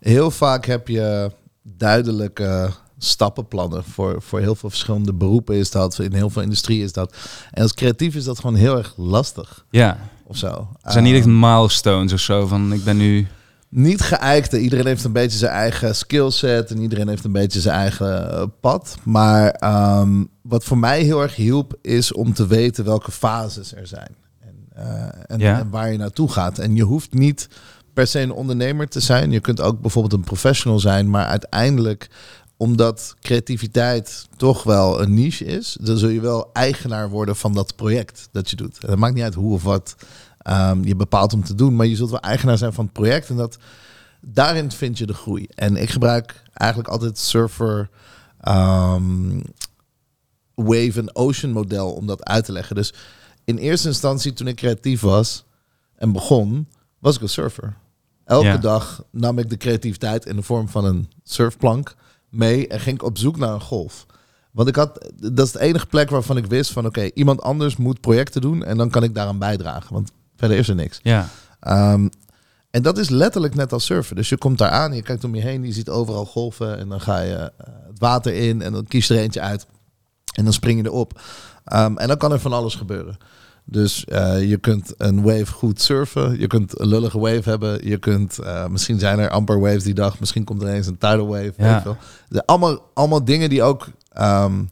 heel vaak heb je duidelijke stappenplannen. Voor, voor heel veel verschillende beroepen is dat. In heel veel industrie is dat. En als creatief is dat gewoon heel erg lastig. Ja, Of zo. er zijn niet echt Ehm, milestones of zo van ik ben nu... niet geëikte. Iedereen heeft een beetje zijn eigen skillset en iedereen heeft een beetje zijn eigen eh, pad. Maar ehm, wat voor mij heel erg hielp, is om te weten welke fases er zijn. En, eh, en, Ja. en waar je naartoe gaat. En je hoeft niet per se een ondernemer te zijn. Je kunt ook bijvoorbeeld een professional zijn, maar uiteindelijk omdat creativiteit toch wel een niche is, dan zul je wel eigenaar worden van dat project dat je doet. En het maakt niet uit hoe of wat ehm, je bepaalt om te doen, maar je zult wel eigenaar zijn van het project en dat daarin vind je de groei. En ik gebruik eigenlijk altijd surfer ehm, wave en ocean model om dat uit te leggen. Dus in eerste instantie toen ik creatief was en begon, was ik een surfer. Elke Ja. dag nam ik de creativiteit in de vorm van een surfplank mee en ging ik op zoek naar een golf. Want ik had, dat is de enige plek waarvan ik wist van oké, iemand anders moet projecten doen en dan kan ik daaraan bijdragen. Want verder is er niks. Ja, Ehm, en dat is letterlijk net als surfen. Dus je komt daar aan, je kijkt om je heen, je ziet overal golven en dan ga je eh, het water in en dan kies je er eentje uit en dan spring je erop. Ehm, en dan kan er van alles gebeuren. Dus eh, je kunt een wave goed surfen, je kunt een lullige wave hebben, je kunt, eh, misschien zijn er amper waves die dag, misschien komt er ineens een tidal wave. Ja. allemaal, allemaal dingen die ook ehm,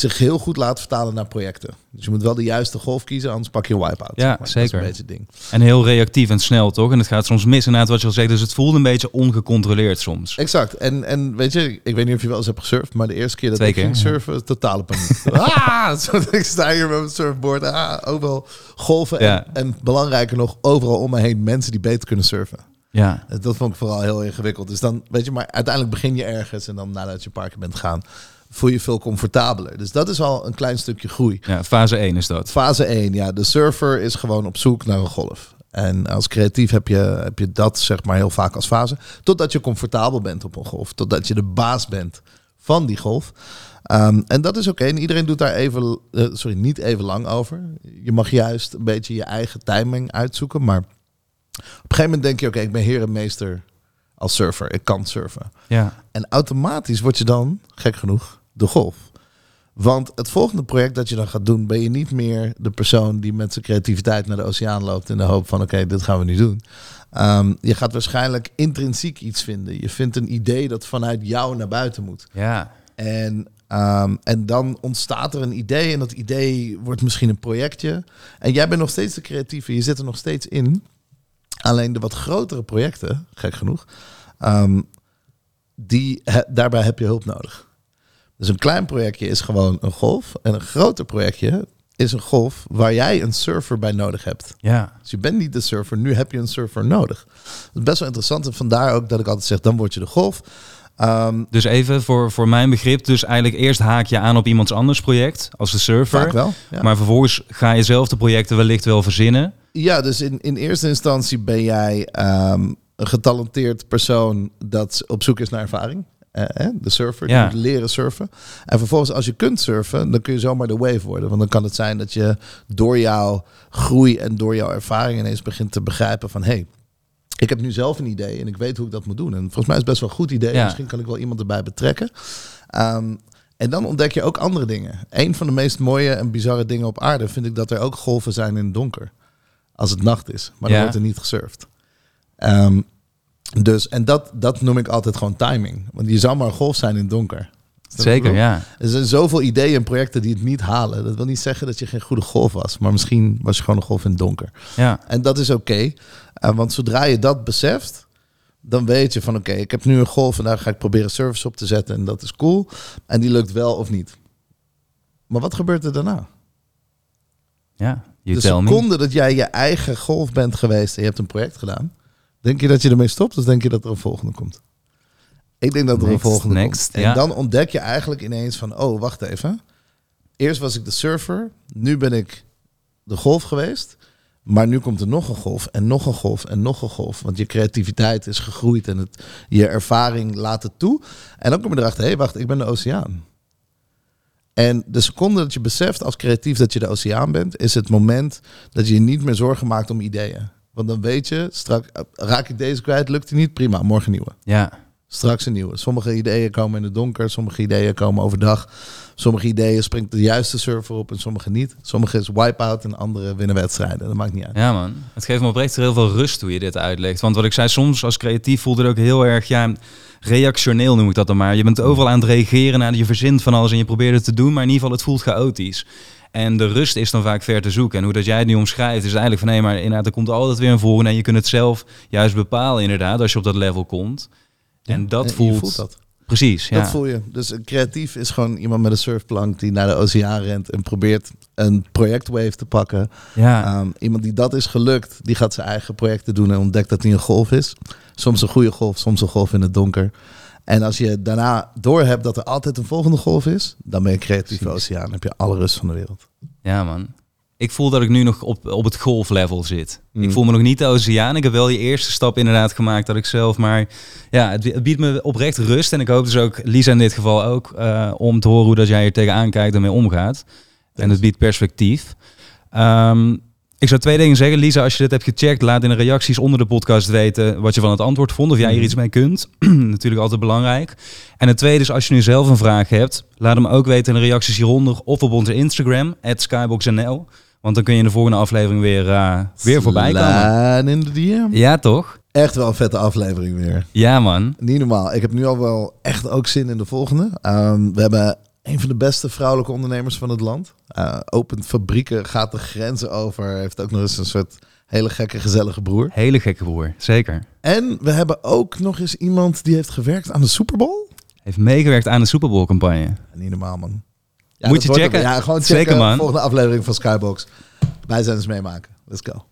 zich heel goed laten vertalen naar projecten. Dus je moet wel de juiste golf kiezen, anders pak je een wipe-out. Ja, zeg maar. Dat is zeker. een beetje ding. en heel reactief en snel toch? En het gaat soms mis inderdaad wat je al zegt. Dus het voelt een beetje ongecontroleerd soms. Exact. En, en weet je, ik weet niet of je wel eens hebt gesurfd, maar de eerste keer dat Twee ik ging ja. surfen, totale paniek. ah, zo, ik sta hier met mijn surfboard. Ah, overal golven. Ja. En, en belangrijker nog, overal om me heen mensen die beter kunnen surfen. Ja, Dat vond ik vooral heel ingewikkeld. Dus dan, weet je, maar uiteindelijk begin je ergens en dan nadat je een paar keer bent gegaan, voel je veel comfortabeler. Dus dat is al een klein stukje groei. ja fase 1 is dat. Fase 1, ja. De surfer is gewoon op zoek naar een golf. En als creatief heb je, heb je dat zeg maar heel vaak als fase. Totdat je comfortabel bent op een golf. Totdat je de baas bent van die golf. Ehm, en dat is oké. En iedereen doet daar even, eh, sorry, niet even lang over. Je mag juist een beetje je eigen timing uitzoeken. Maar op een gegeven moment denk je, oké, ik ben heer en meester als surfer. Ik kan surfen. Ja, En automatisch word je dan, gek genoeg, de golf. Want het volgende project dat je dan gaat doen, ben je niet meer de persoon die met zijn creativiteit naar de oceaan loopt in de hoop van oké, dit gaan we nu doen. Ehm, je gaat waarschijnlijk intrinsiek iets vinden. Je vindt een idee dat vanuit jou naar buiten moet. ja, En, ehm, en dan ontstaat er een idee en dat idee wordt misschien een projectje. En jij bent nog steeds de creatieve, je zit er nog steeds in. Alleen de wat grotere projecten, gek genoeg, ehm, die, he- daarbij heb je hulp nodig. Dus een klein projectje is gewoon een golf. En een groter projectje is een golf waar jij een surfer bij nodig hebt. ja. Dus je bent niet de surfer, nu heb je een surfer nodig. Dat is best wel interessant. En vandaar ook dat ik altijd zeg, dan word je de golf. Ehm, Dus even voor, voor mijn begrip. Dus eigenlijk eerst haak je aan op iemands anders project als de surfer. vaak wel. Ja. Maar vervolgens ga je zelf de projecten wellicht wel verzinnen. Ja, dus in, in eerste instantie ben jij, ehm, een getalenteerd persoon dat op zoek is naar ervaring. Eh, hè, de surfer, Ja. die moet leren surfen. En vervolgens, als je kunt surfen, dan kun je zomaar de wave worden. Want dan kan het zijn dat je door jouw groei en door jouw ervaring ineens begint te begrijpen van... hey, ik heb nu zelf een idee en ik weet hoe ik dat moet doen. En volgens mij is het best wel een goed idee. Ja. Misschien kan ik wel iemand erbij betrekken. Ehm, en dan ontdek je ook andere dingen. Een van de meest mooie en bizarre dingen op aarde vind ik dat er ook golven zijn in het donker. Als het nacht is, maar dan Ja. wordt er niet gesurfd. Ehm, dus, en dat, dat noem ik altijd gewoon timing. Want je zou maar een golf zijn in het donker. Zeker, ja. Er zijn zoveel ideeën en projecten die het niet halen. Dat wil niet zeggen dat je geen goede golf was. Maar misschien was je gewoon een golf in het donker. Ja, En dat is oké. Eh, want zodra je dat beseft, dan weet je van oké, ik heb nu een golf en daar ga ik proberen service op te zetten. En dat is cool. En die lukt wel of niet. Maar wat gebeurt er daarna? ja. You de tell me. seconde dat jij je eigen golf bent geweest en je hebt een project gedaan, denk je dat je ermee stopt of denk je dat er een volgende komt? Ik denk dat er een volgende next, komt. En ja. dan ontdek je eigenlijk ineens van, oh, wacht even. Eerst was ik de surfer, nu ben ik de golf geweest. Maar nu komt er nog een golf en nog een golf en nog een golf. Want je creativiteit is gegroeid en het, je ervaring laat het toe. En dan kom je erachter, hé, hey, wacht, ik ben de oceaan. En de seconde dat je beseft als creatief dat je de oceaan bent, is het moment dat je je niet meer zorgen maakt om ideeën. Want dan weet je, straks raak ik deze kwijt, lukt die niet, prima, morgen nieuwe. Ja, Straks een nieuwe. Sommige ideeën komen in het donker, sommige ideeën komen overdag. Sommige ideeën springt de juiste server op en sommige niet. Sommige is wipe-out en andere winnen wedstrijden. Dat maakt niet uit. ja man. Het geeft me oprecht heel veel rust hoe je dit uitlegt. Want wat ik zei, soms als creatief voelde het ook heel erg, ja, reactioneel noem ik dat dan maar. Je bent overal aan het reageren naar je verzint van alles en je probeert het te doen, maar in ieder geval het voelt chaotisch. En de rust is dan vaak ver te zoeken. En hoe dat jij het nu omschrijft, is eigenlijk van nee, maar inderdaad, er komt altijd weer een volgende. En je kunt het zelf juist bepalen, inderdaad, als je op dat level komt. En dat En je voelt, voelt dat. Precies, ja. Dat voel je. Dus een creatief is gewoon iemand met een surfplank die naar de oceaan rent en probeert een projectwave te pakken. ja. Ehm, iemand die dat is gelukt, die gaat zijn eigen projecten doen en ontdekt dat hij een golf is. Soms een goede golf, soms een golf in het donker. En als je daarna doorhebt dat er altijd een volgende golf is, dan ben je Precies. oceaan. Dan heb je alle rust van de wereld. Ja, man. Ik voel dat ik nu nog op, op het golflevel zit. Mm. Ik voel me nog niet de oceaan. Ik heb wel die eerste stap inderdaad gemaakt dat ik zelf. Maar ja, het, het biedt me oprecht rust. En ik hoop dus ook, Lisa in dit geval ook, eh, om te horen hoe dat jij hier tegenaan kijkt en mee omgaat. En het biedt perspectief. Ehm, ik zou twee dingen zeggen. Lisa, als je dit hebt gecheckt, laat in de reacties onder de podcast weten wat je van het antwoord vond. Of jij hier iets mee kunt. Natuurlijk altijd belangrijk. En het tweede is, als je nu zelf een vraag hebt, laat hem ook weten in de reacties hieronder. Of op onze Instagram, skyboxnl. Want dan kun je in de volgende aflevering weer, eh, weer voorbij komen. In de DM. Ja, toch? Echt wel een vette aflevering weer. Ja, man. Niet normaal. Ik heb nu al wel echt ook zin in de volgende. Ehm, we hebben een van de beste vrouwelijke ondernemers van het land. Eh, opent fabrieken, gaat de grenzen over. Heeft ook nog eens een soort hele gekke, gezellige broer. Hele gekke broer. Zeker. En we hebben ook nog eens iemand die heeft gewerkt aan de Super Bowl. Heeft meegewerkt aan de Super Bowl campagne. Niet normaal, man. Moet dat je checken. Ja, gewoon checken. Zeker, man. Volgende aflevering van Skybox. Wij zijn eens meemaken. Let's go.